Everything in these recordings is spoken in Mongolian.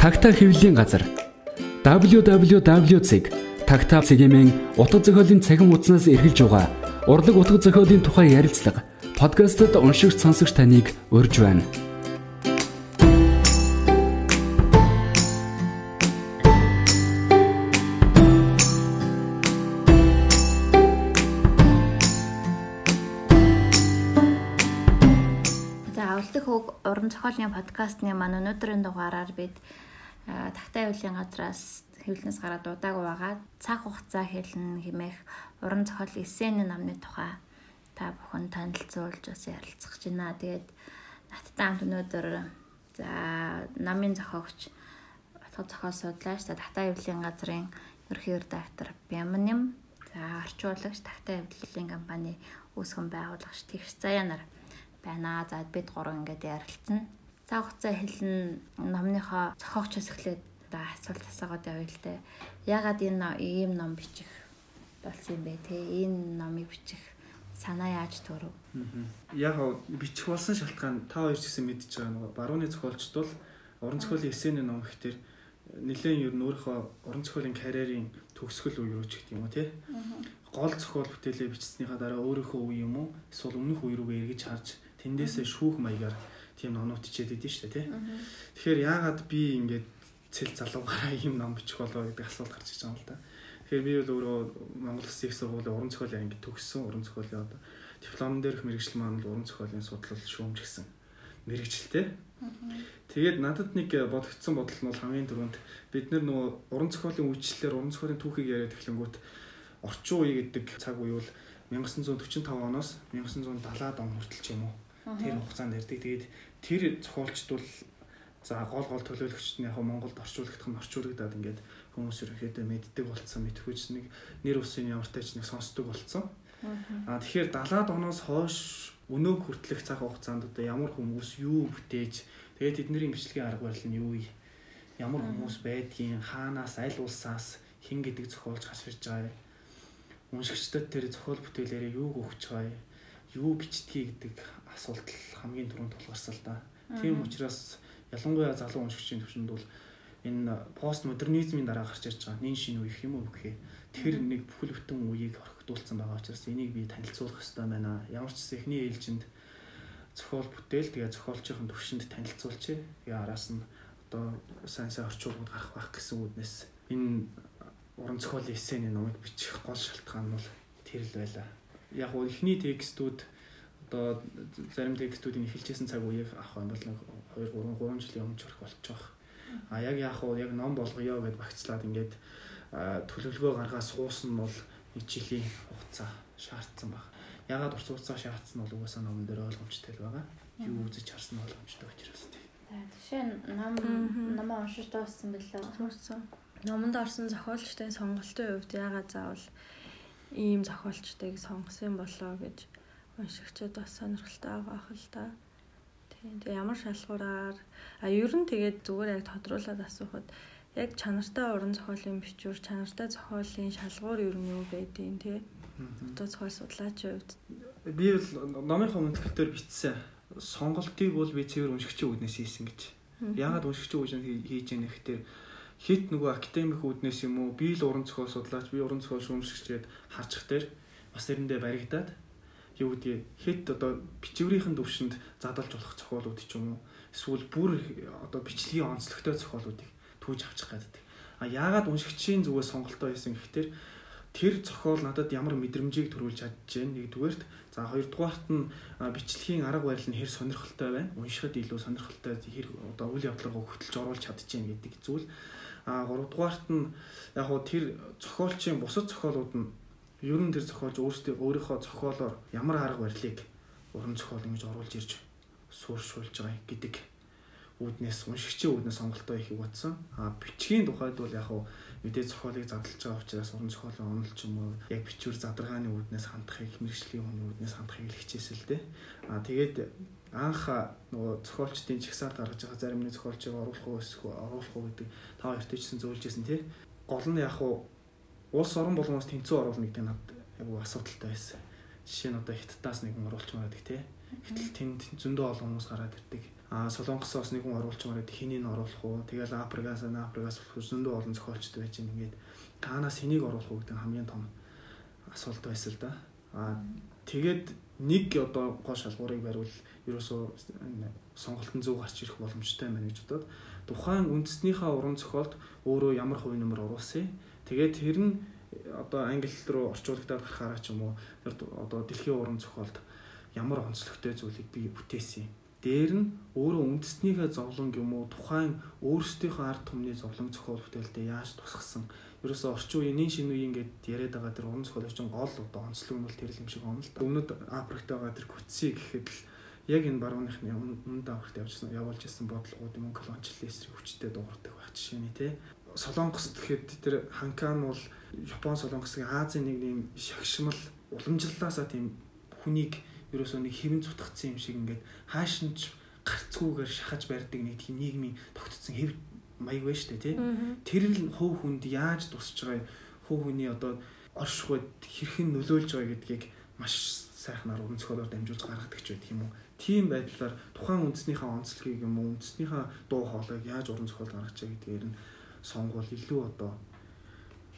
Тагтаа хэвлэлийн газар www.tagtaa цэгийн утга зохиолын цахим хуудаснаас эргэлж байгаа урлаг утга зохиолын тухай ярилцлага подкастт уншигч сонсогч таныг урьж байна. уран зохиолын подкастны маань өнөөдрийн дугаараар бид тагтаа явлын газраас хэвлэнээс гараад удаагүй байгаа. Цаг хугацаа хэлнэ хэмээх уран зохиол эссений намны тухай та бүхэн танилцуулж бас ярилцах гэж байна. Тэгээд надтай хамт өнөөдөр за намын зохиогч утга зохиол судлаач за тагтаа явлын газрын ерхий редактор Бямним за орчуулагч тагтаа явлын компани үүсгэн байгуулагч Тэгш Заяа нар байна. За бид гурав ингээд ярилцсан. За хугацаа хэлэн номныхоо зохиогчоос эхлээд одоо асуулт асуугаад явъя л дээ. Ягаад энэ ийм ном бичих болсон юм бэ те? Энэ номыг бичих санаа яаж төрөв? Яг бичих болсон шалтгаан та хоёр ч гэсэн мэдчихэж байгаа нөгөө барууны зохиолчд бол уран зохиолын эссений ном гэхтэр нэлээд ер нь өөрийнхөө уран зохиолын карьерийн төгсгөл үе рүү ч гэдэг юм уу тий. Гол зохиол бүтээлээ бичснийхаа дараа өөрийнхөө үе юм уу эсвэл өмнөх үе рүүгээ эргэж харж тэндээсээ шүүх маягаар тийм номнууд хичээд идэв шүү дээ тий. Тэгэхээр яагаад би ингээд цэл залуугаараа ийм ном бичих болоо гэдэг асуулт гарч иж байгаа юм л да. Тэгэхээр би бол өөрөө Монгол Улсын их сургуулийн уран зохиолын анги төгссөн уран зохиолын одоо дипломн дээрх мэрэгжил маань уран зохиолын судлал шүүмж гэсэн мэрэгчлээ. Тэгээд надад нэг бодогдсон бодол нь бол хамгийн түрүүнд бид нар нөгөө уран зохиолын үйлчлэлээр уран зохиолын түүхийг яриад эхлэнгүүт орчин үе гэдэг цаг үе бол 1945 оноос 1970-аад он хүртэл ч юм уу тэр хугацаанд ярьдаг. Тэгээд тэр зохиолчд бол за гол гол төлөөлөгчд нь яг Монголд орчуулагдах нь орчуулагдаад ингээд хүмүүс ерөөхдөө мэддэг болцсон мэдхүйч нэг нэр усын ямартай ч нэг сонсдог болцсон. Аа тэгэхээр 70-аад оноос хойш өнөө хүртэлх цаг хугацаанд одоо ямар хүмүүс юу бүтээж тэгээд тэдний бичлэгийн арга барил нь юу ямар хүмүүс байдгийг хаанаас аль улсаас хин гэдэг зохиолч хаширж байгаа уншигчдад тэр зохиол бүтээлээрээ юу өгч байгаа юу бичдгийг гэдэг асуулт хамгийн түрүүнд тулгарсан л да. Тийм учраас ялангуяа залуу уншигчийн төвшөнд бол энэ пост модернизмын дараа гарч ирж байгаа нэн шинэ үе юм уу гэхээ тэр нэг бүхэл бүтэн үеийг орхигдуулсан байгаа учраас энийг би танилцуулах хэрэгтэй байна. Ямар ч ихний ээлжинд зохиол бүтээл тэгээ зохиолчийн төвшөнд танилцуулчих. Тэгээ араас нь одоо сайн сайн орчуулгууд гарах байх гэсэн үднэс энэ уран зохиолын эссений номыг бичих гол шалтгаан нь бол тэр л байлаа яг уу эхний текстүүд одоо зарим текстүүдийн эхэлжсэн цаг үеийг авах юм бол 2 3 3 жилийн өмнө чорх болчих. А яг яг уу яг ном болгоё гэд багцлаад ингээд төлөвлөгөө гаргаа суусан нь бол нэг жилийн хугацаа шаардсан баг. Ягаад урт хугацаа шаардсан нь бол угаасаа номон дээр ойлгомжтой л байгаа. Юу үзэж харсан нь ойлгомжтой учраас тийм. Жишээ нь ном номоо уншиж дууссан билээ. Дууссан. Номонд орсон зохиолчдын сонголтын хувьд ягаад заавал ийм зохиолчдыг сонгосон болоо гэж уншигчид бас сонирхолтой байгаа хэл та. Тийм. Тэгээ ямар шалгуураар а ер нь тэгээд зүгээр яг тодруулаад асуухад яг чанартай уран зохиолын бичвэр, чанартай зохиолын шалгуур ер нь юу байдیں۔ тий. Одоо зохиол судлаачийн хувьд би бол номынхоо үнэлгэлтээр бичсэн. Сонголтыг бол би цэвэр уншигчийн үднээс хийсэн гэж. Яагаад уншигчийн үднээс хийж яах гэхээр хит нөгөө академик үүднээс юм уу? Би л уран зохиол судлаач би уран зохиол шүүмжлэгчгээд харчих дээр бас тэрэндээ баригдаад юу гэдгийг хит одоо бичвэрийн төвшөнд задлж болох зохиолууд ч юм уу? Эсвэл бүр одоо бичлэгийн онцлогтой зохиолуудыг түүж авчих гаддаг. А яагаад уншигчийн зүгээс сонголтоо хийсэн гэхээр тэр зохиол надад ямар мэдрэмжийг төрүүлж чадж байна нэгдүгээрт за хоёрдугаарт нь бичлэгийн арга барил нь хэр сонирхолтой байна? Уншихад илүү сонирхолтой хэр одоо үйл явдлыг хөтөлж оруулж чадчихээн гэдэг зүйл А 3 дугаарт нь яг хуу тэр зохиолчийн бусад зохиолууд нь ер нь тэр зохиолч өөрсдөө өөрийнхөө зохиолоор ямар арга барилыг уран зохиол ингэж оруулж ирж сууршуулж байгаа гэдэг үүднээс уншигчийн үүднээс сонголтоо хийх утсан. А бичгийн тухайд бол яг хуу мэдээ зохиолыг задлж байгаа учраас уран зохиолын онол ч юм уу яг бичвэр задаргааны үүднээс хандахыг мэрэгжлийн хүний үүднээс хандахыг л дээ. А тэгээд анх нөгөө зохиолчдын чагсаар гаргаж байгаа зарим нэг зохиолчийг оруулах уу эсвэл оруулах уу гэдэг та хоёрт ч гэсэн зөвлөжсэн тий. Гол нь яг уу улс орон болгоноос тэнцүү оруулна гэдэг надад айгу асуудалтай байсан. жишээ нь одоо хятадаас нэгэн оруулчмаар байдаг тий. Гэтэл тэнд зөндөө олон хүмүүс гараад ирдэг. Аа солонгосоос нэгэн оруулчмаар байдаг. Хэнийг оруулах уу? Тэгэл Африкаас, Африкаас зөндөө олон зохиолчд байж байгаа. Ингээд таанаас хэнийг оруулах уу гэдэг хамгийн том асуулт байсан л да. Аа тэгээд нэг одоо гол шалгуурыг бариул ерөөсөө сонголтын зөв гарч ирэх боломжтой байна гэж бодоод тухайн үндэснийхээ уран зохиолд өөрөө ямар хувь нэмэр оруулсан. Тэгээд тэр нь одоо англи руу орчуулагдаад гарахаараа ч юм уу тэр одоо дэлхийн уран зохиолд ямар онцлогтой зүйлийг би бүтээсэн юм. Дээр нь өөрөө үндэснийхээ зовлон юм уу тухайн өөрсдийнхөө ард түмний зовлон зохиол бүтээлдээ яаж тусгасан. Ерөөсөө орчин үеийн шинэ үеийн гээд яриад байгаа тэр уран зохиолч гол одоо онцлог нь бол тэр юм шиг байна л да. Өмнөд Африкт байгаа тэр Күцси гэхэд л яг энэ барууныхны өмнөд Африкт явжсан явуулж ирсэн бодлогууд юм колоничлын эсрэг хүчтэй дуурдаг байх жишээний те. Солонгост гэхэд тэр Ханкан бол Япон солонгосын Азийн нэг нэм шагшмал уламжлалаасаа тийм хүнийг ерөөсөө нэг хэвэн цутгацсан юм шиг ингээд хааш нь гарцгүйгээр шахаж барьдаг нэг тийм нийгмийн тогтцсон хэв маяг байна шүү дээ тий. Тэр л хөв хүнд яаж тусч байгаа хөв хүний одоо оршихуйд хэрхэн нөлөөлж байгаа гэдгийг маш сайхнаар уран зохиолоор дамжуулж гаргадаг ч байдаг юм уу. Тийм байдлаар тухайн үндэснийхээ онцлогийг юм уу үндэснийхээ дуу хоолойг яаж уран зохиол гаргаж байгаа гэдгээр нь сонгуул илүү одоо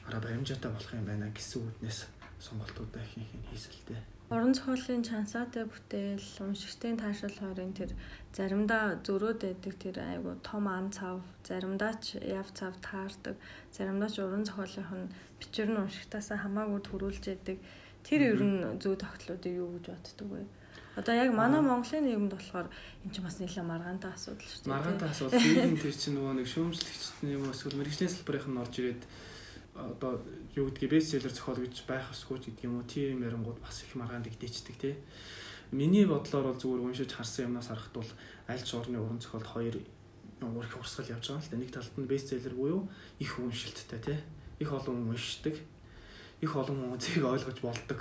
араа баримжаатай болох юм байна гэсэн үднээс сонголтуудаа хийх нь хийсэлтэй. Орон зохиолын чансаатай бүтээл, уншигчдын таашаал хоёрын тэр заримдаа зөрөөд байдаг тэр айгу том ан цав, заримдаа ч яв цав таардаг, заримдаа ч уран зохиолынх нь бичвэр нь уншигтаасаа хамаагүй төрүүлж яадаг. Тэр ер нь зүй тогтлуудыг юу гэж боддөг вэ? Одоо яг манай Монголын нийгэмд болохоор эн чинь бас нэлээд маргаантай асуудал шүү дээ. Маргаантай асуудал. Тийм тэр чинь нөгөө нэг шүүмжлэгчдийн юм эсвэл мэрэгжлийн салбарын нь орж ирээд одоо юу гэдгийг бестселлер зохиол гэж байх ёсгүй ч гэдэг юм уу тийм ярингууд бас их маргаанд игдээчдэг тий. Миний бодлоор бол зүгээр уншиж харсан юмнаас харахад бол аль ч орны уран зохиолд хоёр ямар их урсгал явж байгаа юм л да. Нэг талд нь бестселлер буюу их уншилттай тий. Их олон хүн уншдаг. Их олон хүн зэгийг ойлгож болдог.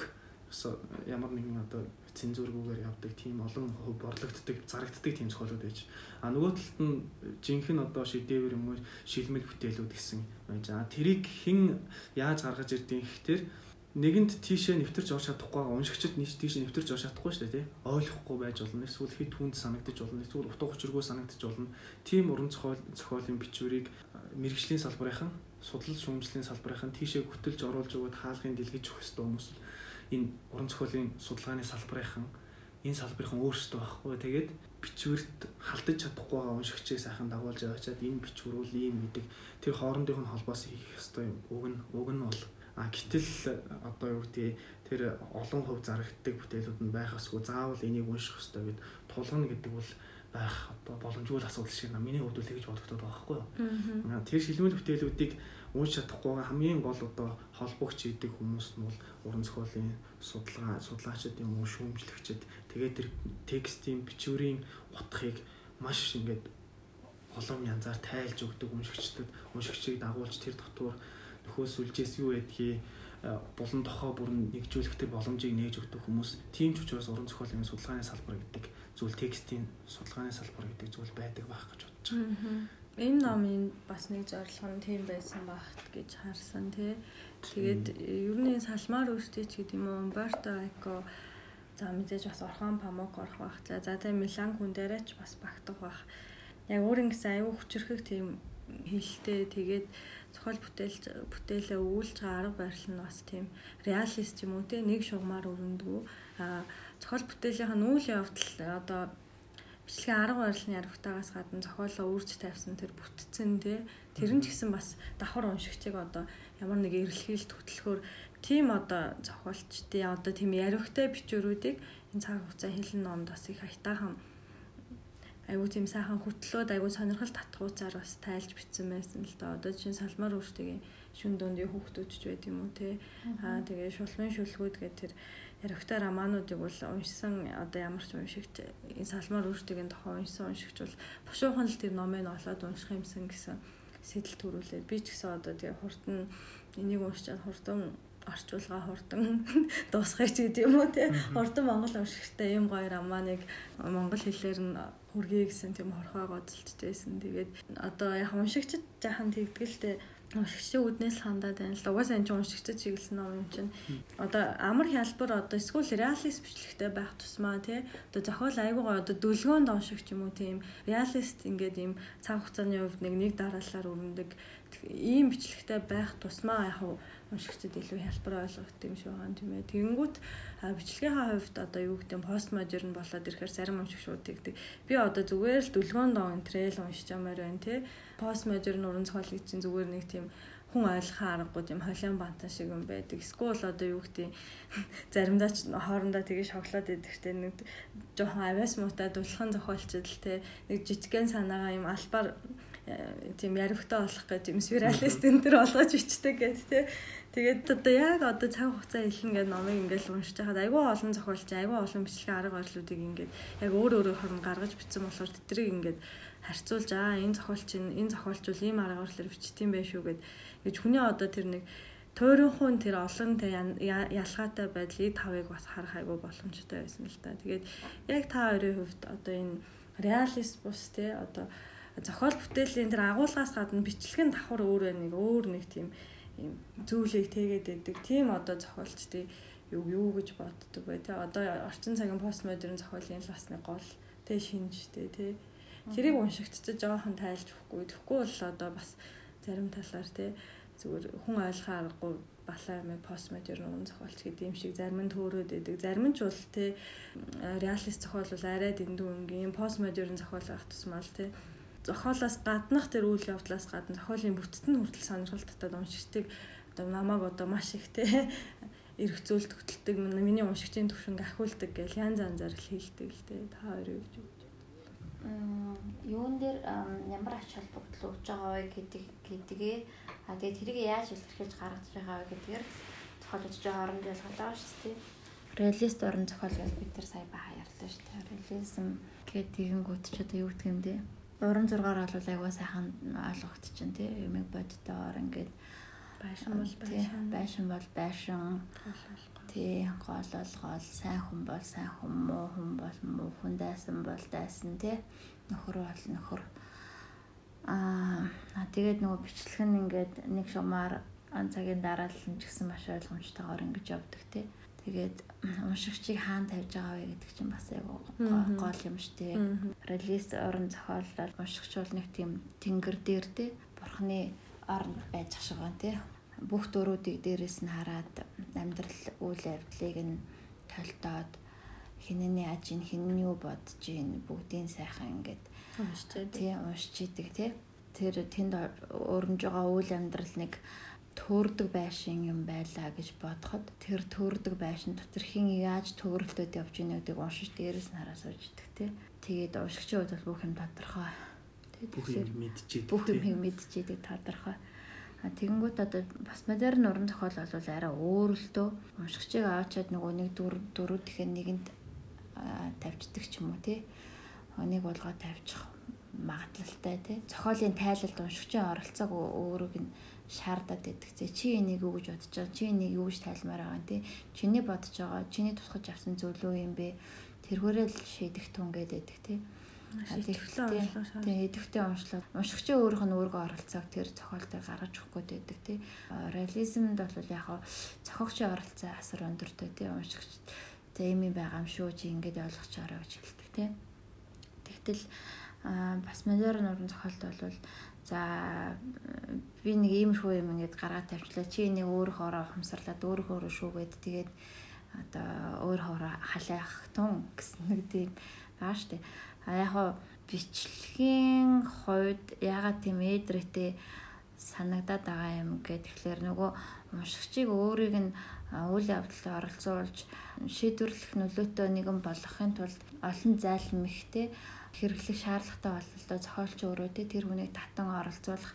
Ямар нэгэн одоо цензургүйгээр явдаг тийм олон борлогддог, зарагддаг тийм зохиолууд байж. А нөгөө талд нь жинхэнэ одоо шидэвэр юм уу шилмэл бүтээлүүд гэсэн байж. А тэрийг хэн яаж гаргаж ирдэг гэхээр нэгэнд тийшээ нэвтэрч орж чадахгүй байгаа. Уншигчд нийт тийшээ нэвтэрч орж чадахгүй шүү дээ тий. Ойлгохгүй байж болно. Эсвэл хэд хүнд санагдаж болно. Эсвэл утга учиргүй санагдаж болно. Тийм уран зохиол зохиолын бичвэрийг мэрэгжлийн салбарынхан судлал шүүмжлэлийн салбарынхан тийшээ хөтөлж оруулж өгöd хаалгын дэлгэж өгөх хэрэгтэй хүмүүс энэ уран зохиолын судалгааны салбарынхан энэ салбарынхан өөрсдөө байхгүй. Тэгээд бичвэрт халдаж чадахгүй байгаа уншигчийг сайхан дагуулж яваачаад энэ бичвэр бол ийм гэдэг тэр хоорондынх нь холбоос хийх ёстой уг нь уг нь бол а гэтэл одоо юу гэдэг тэр олон хөв зарагддаг бүтээлүүд нь байх ёсгүй заавал энийг унших ёстой гэд тулгана гэдэг бол байх одоо боломжгүй асуудал шиг миний хувьд л тэгж бодогдоод байгаа байхгүй юу. Тэр шилмэл бүтээлүүдийг унш чадахгүй хамгийн гол одоо холбогч идэг хүмүүс нь бол уран зохиолын судалгаа судлаачид юм уу шүүмжлэгчид тэгээд тэр текстийн бичвэрийн утгыг маш ингээд олон янзаар тайлж өгдөг уншигчдад уншигчийг дагуулж тэр дотор нөхөөс үлжээс юу байдгийг булан тохоо бүр нэгжүүлэх тэр боломжийг нээж өгдөг хүмүүс тийм ч учраас уран зохиолын судалгааны салбар гэдэг зүйл текстийн судалгааны салбар гэдэг зүйл байдаг байх гэж бодож байгаа. Энэ номын бас нэг зорилго нь тийм байсан багт гэж харсан тий. Тэгээд ер нь салмаар өөртөө ч гэдэг юм уу Умберто Эко за мэдээж бас Орхон Памук орох байх. За за тэгээ Милан хүн дээрээч бас багтах байх. Яг өөрийн гэсэн аюу хүчрхэг тийм хэлтэй тэгээд зохиол бүтээлч бүтээлээ өвүүлж байгаа арга барил нь бас тийм реалист юм уу? Те нэг шугамар өрөндгөө зохиол бүтээлийнх нь үйл явдал одоо бичлэгийн арга барилны аргутаагаас гадна зохиолоо үрж тавьсан тэр бүтцэн тий тэр нь ч гэсэн бас давхар уншигчийг одоо ямар нэг эрэлхийлт хөтлөхөөр тийм одоо зохиолчдын одоо тийм яриухтай бичвэрүүдийг энэ цаг хугацаа хэлэн номд бас их хайтаахан айгуу тийм сайхан хөтлөөд айгуу сонирхол татгууцаар бас тайлж бичсэн байсан л да. Одоо чинь салмаар өөртөө шүн дуундын хүүхдүүд ч байт юм уу те. Аа тэгээ шулмын шүлгүүд гэх тэр яригтай романуудыг бол уншсан одоо ямар ч уншигч энэ салмаар өөртөө тохоо уншсан уншигч бол бушуухан л тэр номыг олоод унших юмсан гэсэн сэтэл төрүүлээд би ч гэсэн одоо тэгээ хурдан энийг уншчаад хурдан орчуулга хурдан дуусгах гэдэг юм уу те хурдан монгол уншигчтай юм гоё романыг монгол хэлээр нь хүргэе гэсэн тийм хорхоо гоцолтойсэн тэгээд одоо яг уншигчд жаахан тэгдгэлтэй уншигчдын үднээс хандаад байна л. Угаасаа энэ чинь уншигчдад чиглэсэн ном юм чинь. Одоо амар хялбар одоо эсвэл реалист бичлэгтэй байх тусмаа тий. Одоо зохиол айгуугаа одоо дүлгөөнд уншигч юм уу тийм. Реалист ингээд ийм цаг хугацааны хувьд нэг нэг дараалалаар өрнөдөг ийм бичлэгтэй байх тусмаа яг уншигчдад илүү хялбар ойлгох юм шиг байгаа юм тийм ээ. Тэгэнгүүт бичлэгийнхаа хувьд одоо юу гэдэг нь постмодерн болоод ирэхээр зарим уншигчдууд тэгдэг. Би одоо зүгээр л дүлгөөнд он трэл уншиж юмар байна тий постмодерн уран зохиолыг чинь зүгээр нэг тийм хүн ойлгохын аргагүй тийм холион бантан шиг юм байдаг. Эсвэл одоо юу гэдэг заримдаа ч хоорондоо тэгээ шоколад идэгтэй нэг жоохон авиас муутай дулхан зохиолчд л те нэг жижигхэн санаагаа юм албаар э, тийм яривхтай болох гэж юм спиралист энэ төр болгож бичдэг гэд те Тэгээд одоо яг одоо цаг хугацаа хэлнэ гэдэг номыг ингээл уншиж байхад айгүй олон зохиолч айгүй олон бичлэгийн арга барилуудыг ингээд яг өөр өөрөөр хорн гаргаж бичсэн болохоор тэдрийг ингээд харьцуулж аа энэ зохиолч энэ зохиолчвол ийм арга барилаар бичтiin байх шүү гэд гэж хүний одоо тэр нэг тойрынхун тэр олон тэ ялгаатай байдлыг тавыг бас харах айгүй боломжтой байсан л та. Тэгээд яг та хоёрын хувьд одоо энэ реалист бус те одоо зохиол бүтээлийн тэр агуулгаас гадна бичлэг нь давхар өөр байна нэг өөр нэг тийм юм зүйлийг тэгээд байдаг. Тийм одоо зохиолчдын юу юу гэж боддог бай тэ. Одоо орчин цагийн постмодерн зохиолын л бас нэг гол тэ шинжтэй тэ. Тэрийг уншигчдад жоохон тайлж өгөхгүй. Тэгэхгүй бол одоо бас зарим талаар те зүгээр хүн ойлгохын аргагүй балаа юм постмодерн уран зохиолч гэдэг юм шиг зарим нь төөрөөд идэг. Зарим нь ч бол те реалист зохиол бол арай дэндүү ингийн постмодерн зохиол байх тусмал те зохиолоос гаднах тэр үйл явдлаас гадна зохиолын бүтцэд нь хүртэл сонирхол татаад уншигчдыг одоо намайг одоо маш их те зөөл төгтөлдөг миний уншигчийн төвшинг ахиулдаг гэж янз янзаар л хийлдэг л те та хоёр юу гэж юун дээр ямар ач холбогдол өгж байгаа вэ гэдэг гэдгээ а тэгээд тэрийг яаж илэрхийлж гаргаж байгаа вэ гэдгээр зохиолч хооронд ялгаж байгаа шүү дээ. Реалист орон зохиол гэж бид нар сая баа ярьлаа шүү дээ. Реализм гэдэг тэгэнгүүт ч одоо юу гэдэг юм бэ? Уран зургаар бол айгуу сайхан ойлгогдчихэв тий. Юмэг бодтоор ингээд байшин бол байшин. байшин бол байшин. Тий гол бол гол сайн хүн бол сайн хүн муу хүн бол муу хүн дайсан бол дайсан тий. Нөхөр бол нөхөр. Аа тэгээд нөгөө бичлэг нь ингээд нэг шумаар цагийн дараа л нь ч гэсэн маш ойлгомжтойгоор ингэж явдаг тий тэгээд уншигчийг хаана тавьж байгаа вэ гэдэг чинь бас яг гол юм штэ релиз орон зохиолол уншигч бол нэг тийм тэнгэр дээр тий бурхны орн байж шиг байна тий бүх дөрүүдийг дээрээс нь хараад амьдрал үйл явдлыг нь толтоод хинэний ажин хинэн юу бодож ийн бүгдийн сайхан ингээд уншчаад тий уншиж идэг тий тэр тэнд өрнж байгаа үйл амьдрал нэг төөрдөг байшин юм байлаа гэж бодоход тэр төөрдөг байшин дотор хин яаж төгрөлтөд явж ийнэ гэдгийг уншиж дээрээс нь хараа сууж идэг тий тэгээд уншигчийн хувьд бол бүх юм тодорхой. Бүх юм мэдчихэдэг бүх юм мэдчихэдэг тодорхой. Тэгэнгүүт одоо бас модерн уран зохиол бол арай өөр л дөө. Уншигчийг аваачаад нөгөө нэг дөрөв тэгэхээр нэгэнд тавьчихдаг ч юм уу тий. Нэг болгоо тавьчих магадлалтай тий. Зохиолын тайлалд уншигчийн оролцоог өөрөг нь шаардаад байдаг. Чи энийг юу гэж бодож байгаа? Чи энийг юу гэж тайлмаар байгаа тий. Чиний бодож байгаа, чиний тусгаж авсан юу юм бэ? Тэрхээрээ л шийдэх тун гэдэг тий. Тэгээ идэвхтэй уншлаад уншигчийн өөрийнх нь өөргөө оролцоог тэр зохиолтой гаргаж өгөх байдаг тий. Реализмд бол яг зохиогчийн оролцоо асар өндөртэй тий уншигч тэг юм байгаа юм шүү чи ингэж ойлгочоорой гэж хэлдэг тий. Тэгтэл бас модерн уран зохиолт бол за би нэг иймэрхүү юм ингэж гаргаад тавьчлаа чи энийг өөрөөхөө ухамсарлаад өөрөөхөө шүүгээд тэгээд одоо өөрөөхөө халаах тун гэсэн нэг тийм баа штэ. А яг хоо бичлэгийн хувьд ягаад тийм эдрэтэй санагдаад байгаа юм гэхээр нөгөө уншигчийг өөрийг нь үйл явдалд оролцуулж шийдвэрлэх нөлөөтэй нэгэн болгохын тулд олон зайлмэгтэй хэрэглэх шаардлагатай бололтой зохиолч өөрөө тэр хүнийг татан оролцуулах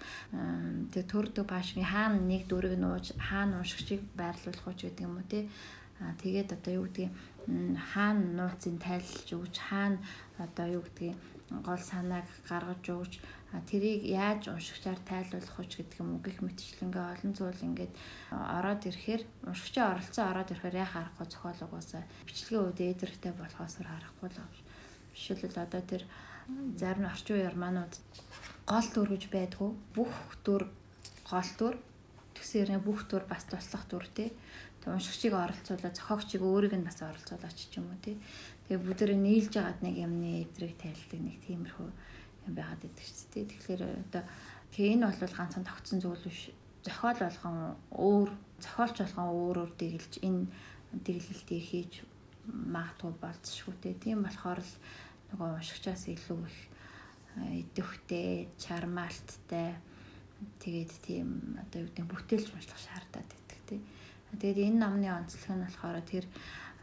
тэр төрдөг баашгийн хаана нэг дүрийг нууж хаана уншигчийг байрлуулах уу гэдэг юм уу те. Тэгээд одоо юу гэдгийг хаана нууцын тайлж өгч хаана одоо юу гэдгийг гол санааг гаргаж өгч тэрийг яаж уншигчаар тайлбарлах вэ гэдэг юм уу гих мэтчлэнгээ олон зүйл ингээд ороод ирэхээр уншигчийн оролцоо ороод ирэхээр яа харахгүй зохиолгоосаа бичлэгийн үед эдэрхтэй болохоосор харахгүй л жишээлбэл одоо тэр зарим орчин үеэр манууд гол дүр гэж байдгүй бүх дүр гол дүр хэрнээ бүх дүр бас туслах дүр тий. Тэг уншигчийг оролцуулаад зохиогчийг өөрийг нь бас оролцуулаач ч юм уу тий. Тэгээ бүгдээ нийлж яагаад нэг юмны эвдрийг тайлдаг нэг тиймэрхүү юм байгаад идэг шүү дээ. Тэгэхээр одоо тэгээ энэ бол ганцхан тогтсон зүйл биш. Зохиол болгон өөр зохиолч болгон өөрөөр дэглэж энэ дэглэлтийг хийж магадгүй болцшгүй те. Тийм болохоор л нөгөө уншигчаас илүү их идэвхтэй, чармаалттай тэгээд тийм одоо юу гэдэг бүтээлч уншлах шаардаад байдаг тий. Тэгээд энэ номны онцлог нь болохоор тэр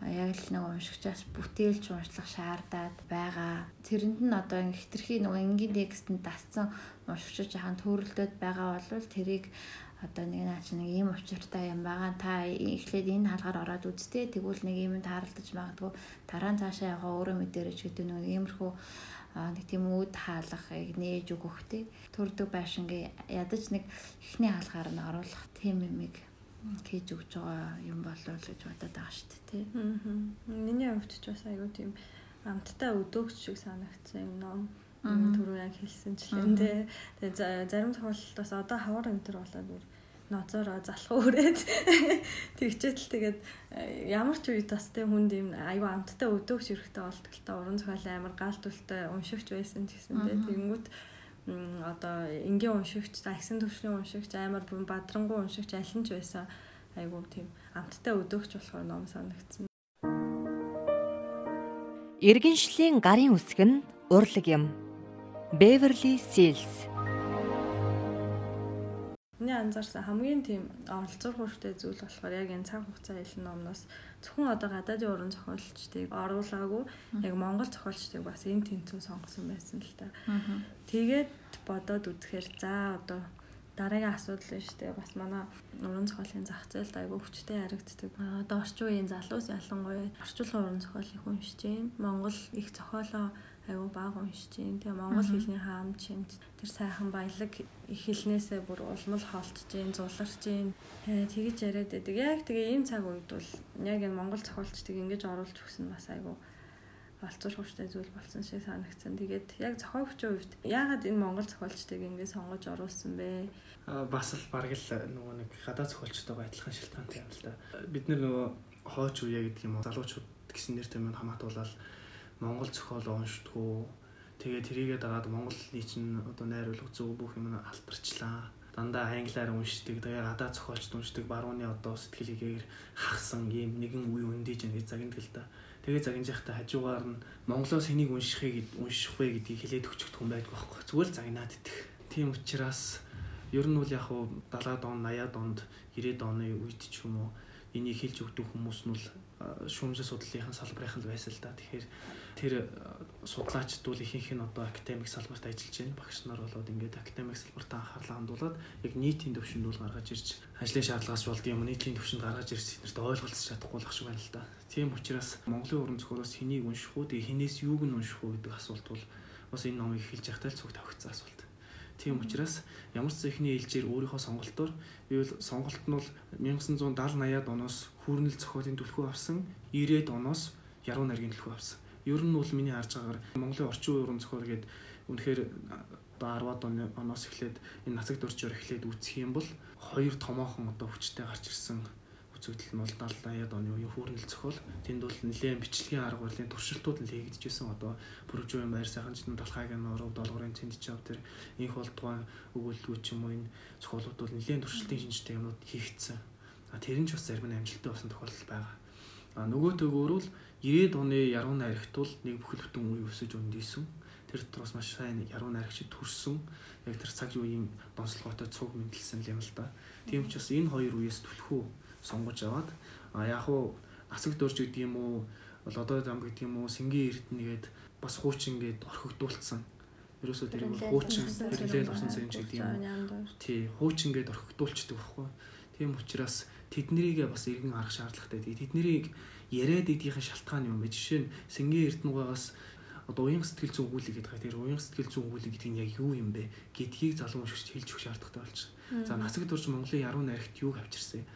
яг л нэг уншигчаас бүтээлч уншлах шаардаад байгаа. Тэрэнд нь одоо хитрхи нөгөө энгийн текстэнд дасцсан уншигч жахан төрөлдөд байгаа бол тэрийг одоо нэг наа чи нэг ийм учиртай юм байгаа. Та эхлээд энэ хаалгаар ороод үзтээ. Тэгвэл нэг юм тааралдаж магадгүй дараа нь цаашаа яваа өөрөө мэдэрэж гэдэг нэг иймэрхүү нэг тийм үд хаалгахыг нээж өгөх тий. Төрдөг байшингийн ядаж нэг ихний хаалгаар нь оруулах тийм юмыг хийж өгч байгаа юм болов гэж бодоод байгаа шүү дээ тий. Аа. Миний хувьд ч бас айгүй тийм амттай өдөөгч шиг санагдсан юм ном түрүү яг хэлсэнчлэн тий. Тэгээ зарим тохиолдолд бас одоо хавар өнтер болоод ноцороо залах өрөөд тэгчээтэл тэгээд э, ямар ч үед бас тэ хүнд юм аюу амттай болдог л та уран зохиол амар гаалтуултай уншигч байсан ч гэсэн тэ тэгэнгүүт одоо энгийн уншигч агсын төвшний уншигч амар бадрангуй уншигч аль нь ч байсан айгуу тийм амттай өдөөгч болохоор ном санагдсан. Иргэншлийн гарын үсэг нь урлаг юм. Beverly Seals Миний анзаарсан хамгийн тийм оролцох хүчтэй зүйл болохоор яг энэ цаг хугацаа хэлэн номноос зөвхөн одоо гадаадын уран зохиолчдыг оруулаагүй яг монгол зохиолчдыг бас энэ тэнцүү сонгосон байсан л та. Тэгээд бодоод үзэхээр за одоо дараагийн асуудал нь шүү дээ. Бас манай уран зохиолын зах зээлд айгүй хүчтэй харагддаг. Одоо орчин үеийн залуус ялангуяа орчуулгын уран зохиолыг уншиж байна. Монгол их зохиолоо аюу бага уншиж байна. Тэгээ монгол хэлний хаам чинь тэр сайхан баялаг их хэлнээсээ бүр улмал холтож байна, зуларч байна. Тэгэж яриад байдаг. Яг тэгээ ийм цаг үед бол яг энэ монгол зохиолчдыг ингэж оруулж өгсөн бас аюу олцоош хүчтэй зүйл болсон шиг санагдсан. Тэгээд яг зохиогчийн хувьд яагаад энэ монгол зохиолчдыг ингэж сонгож оруулсан бэ? Аа бас л бараг л нөгөө нэг гадаа зохиолчтойгоо адилхан шалтгаантай юм л да. Бид нар нөгөө хойч үе гэдэг юм уу залуучууд гэсэн нэртэй маань хамаатуулаад монгол зохиол уншдгүү. Тэгээ тэрийгээ дагаад монголны чинь одоо найруулга зөв бүх юм алтарчлаа. Дандаа англиар уншдаг. Тэгээ гадаа зохиолч уншдаг. Барууны одоо сэтгэлийгээр хагсан ийм нэгэн үе өндийж байгаа загиндаг л да. Тэгээ загинжихтай хажуугаар нь монголоос энийг уншихыг унших вэ гэдгийг хэлээд өчөгдөх юм байдаг байхгүй. Зүгээр л загнаад идэх. Тийм учраас ер нь бол яг хуу 70-аад он, 80-аад онд, 90-аад оны үед ч юм уу энийг хэлж өгдөг хүмүүс нь бол шүүмжлэл судлалынхаа салбарынхан л байсан л да. Тэгэхээр тэр судлаачд бол ихэнх нь одоо академик салбарт ажиллаж байна. Багш нар болоод ингээд академик салбартаа анхаарлаа хандуулад яг нийтийн төвшөнд бол гаргаж ирж ажлын шаардлагаас болд юм нийтийн төвшөнд гаргаж ирж эднэрт ойлголцож чадахгүй л ах шиг байна л да. Тийм учраас Монголын уран зохиолоос хэнийг унших уу, тэгээ хинээс юуг нь унших уу гэдэг асуулт бол бас энэ номыг эхэлж явахдаа л цуг тавигдсан асуулт. Тийм учраас ямар ч зэхний ээлжээр өөрийнхөө сонголтоор ивэл сонголт нь бол 1970 80-аад оноос хүүрнэл зохиолын түлхүү авсан, 90-ад оноос яруу найргийн түлхүү авсан ер нь бол миний харж байгаагаар Монголын орчин үеийн уран зохиол гээд үнэхээр одоо 10-ад оны оноос эхлээд энэ нацаг дөржөөр эхлээд үүсэх юм бол хоёр томоохон одоо хүчтэй гарч ирсэн үзэгдэл нь бол 70-80-ад оны үеийн хүүрнэл зохиол тэнд бол нэлээд бичлэгийн арга барилын туршилтууд нь хийгдчихсэн одоо бүржүүн байр сайханчны талхайгийн нуруу долгорын цэндчав тэр инх болдгоо өгүүлдгүү ч юм уу энэ зохиолууд бол нэлээд туршилтын шинжтэй юмнууд хийгдсэн. Тэр нь ч бас зарим нь амжилттай болсон тохиолдол байгаа. А нөгөө төгөөр л 90-ад оны яруу найрагт бол нэг бүхэл бүтэн үе өсөж өндийсэн. Тэр дотроос маш сайн яруу найрагчид төрсөн. Яг тэр цаг үеийн донцлоготой цуг мэдлсэн юм л да. Тийм учраас энэ хоёр үеэс түлхүү сонгож аваад а яг уу асаг дөрж гэдэг юм уу бол одоо зам гэдэг юм уу сэнгийн эрдэнэгээд бас хуучин гээд орхигдуулсан. Ерөөсөө тэр бол хуучин хэрэглээл усан цэн ч гэдэг юм. Тий, хуучин гээд орхигдуулчдаг байхгүй. Тийм учраас тэднэрийг бас иргэн арах шаардлагатай. Тэднэрийг яриад идэх шалтгаан юм бэ? Жишээ нь Сэнгийн Эрдэнэгээс одоо уян сэтгэл зүйн өгүүлэг гэдэг байгаа. Тэр уян сэтгэл зүйн өгүүлэг гэдэг нь яг юу юм бэ гэдгийг залуу уншигч хэлж өгөх шаардлагатай байна. За нацаг дурж Монголын яруу найрагт юуг авчирсан?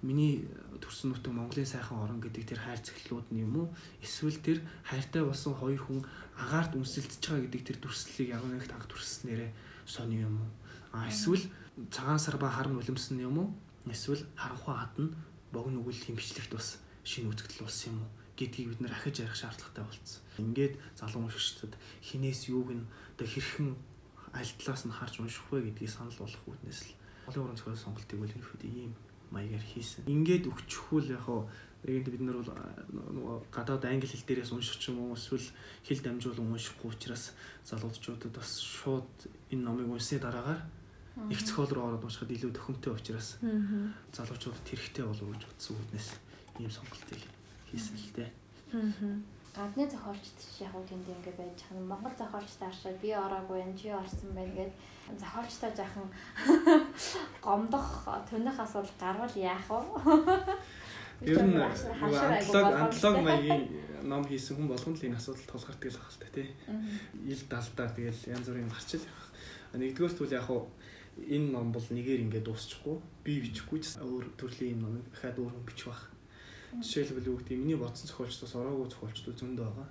Миний төрсөн нутаг Монголын сайхан орон гэдэг тэр хайр цэглэлүүд нь юм уу? Эсвэл тэр хайртай болсон хоёр хүн агаарт үнсэлдэж байгаа гэдэг тэр дүрслэлийг яруу найрагт анх дүрслснээрээ сони юм уу? А эсвэл цагаан сар ба хар нулимсэн юм уу? Эсвэл харанхуй хатна богино үгэл хэмжлэгт бас шинэ үзэгдэл болсон юм уу? гэдгийг бид нэр ахиж ярих шаардлагатай болсон. Ингээд залуу уншигчдад хинээс юуг нь одоо хэрхэн аль талаас нь харж унших вэ гэдгийг санал болгох үүднээс л олон уран зохиолын сонголтыг үл ерөөд ийм маягаар хийсэн. Ингээд өгчихвөл яг хаа тэгээд бид нар бол гадаад англи хэл дээрээс унших ч юм уу эсвэл хэл дамжуулан уншихгүй учраас залуучуудад бас шууд энэ номыг унсны дараагаар их зохиол руу ороод уншихад илүү төхөмтэй учраас залуучуудад хэрэгтэй болов уу гэж утсан үүднээс ийм сонголтыг хийсэн л дээ. Гадны зохиолчд яг уу тэнд ингэ байж хана Монгол зохиолчд аршаад би ороогүй энэ чи орсон байна гэд зохиолчтой жахан гомдох төнөх асуудал гарвал яах вэ? Ер нь антолог антолог маягийн ном хийсэн хүн болгонд л энэ асуудал тулгардаг л байна л та тий. Ил далдаа тэгэл янз бүрийн гарч ил явах. Нэгдүгээр түл яг уу энэ ном бол нэгээр ингээд дуусчихгүй би бичихгүй ч өөр төрлийн юм номыг дахиад өөр хүн бичих байх Жишээлбэл бүгд миний бодсон зохиолчдоос ороогүй зохиолчдод зөндөө байгаа.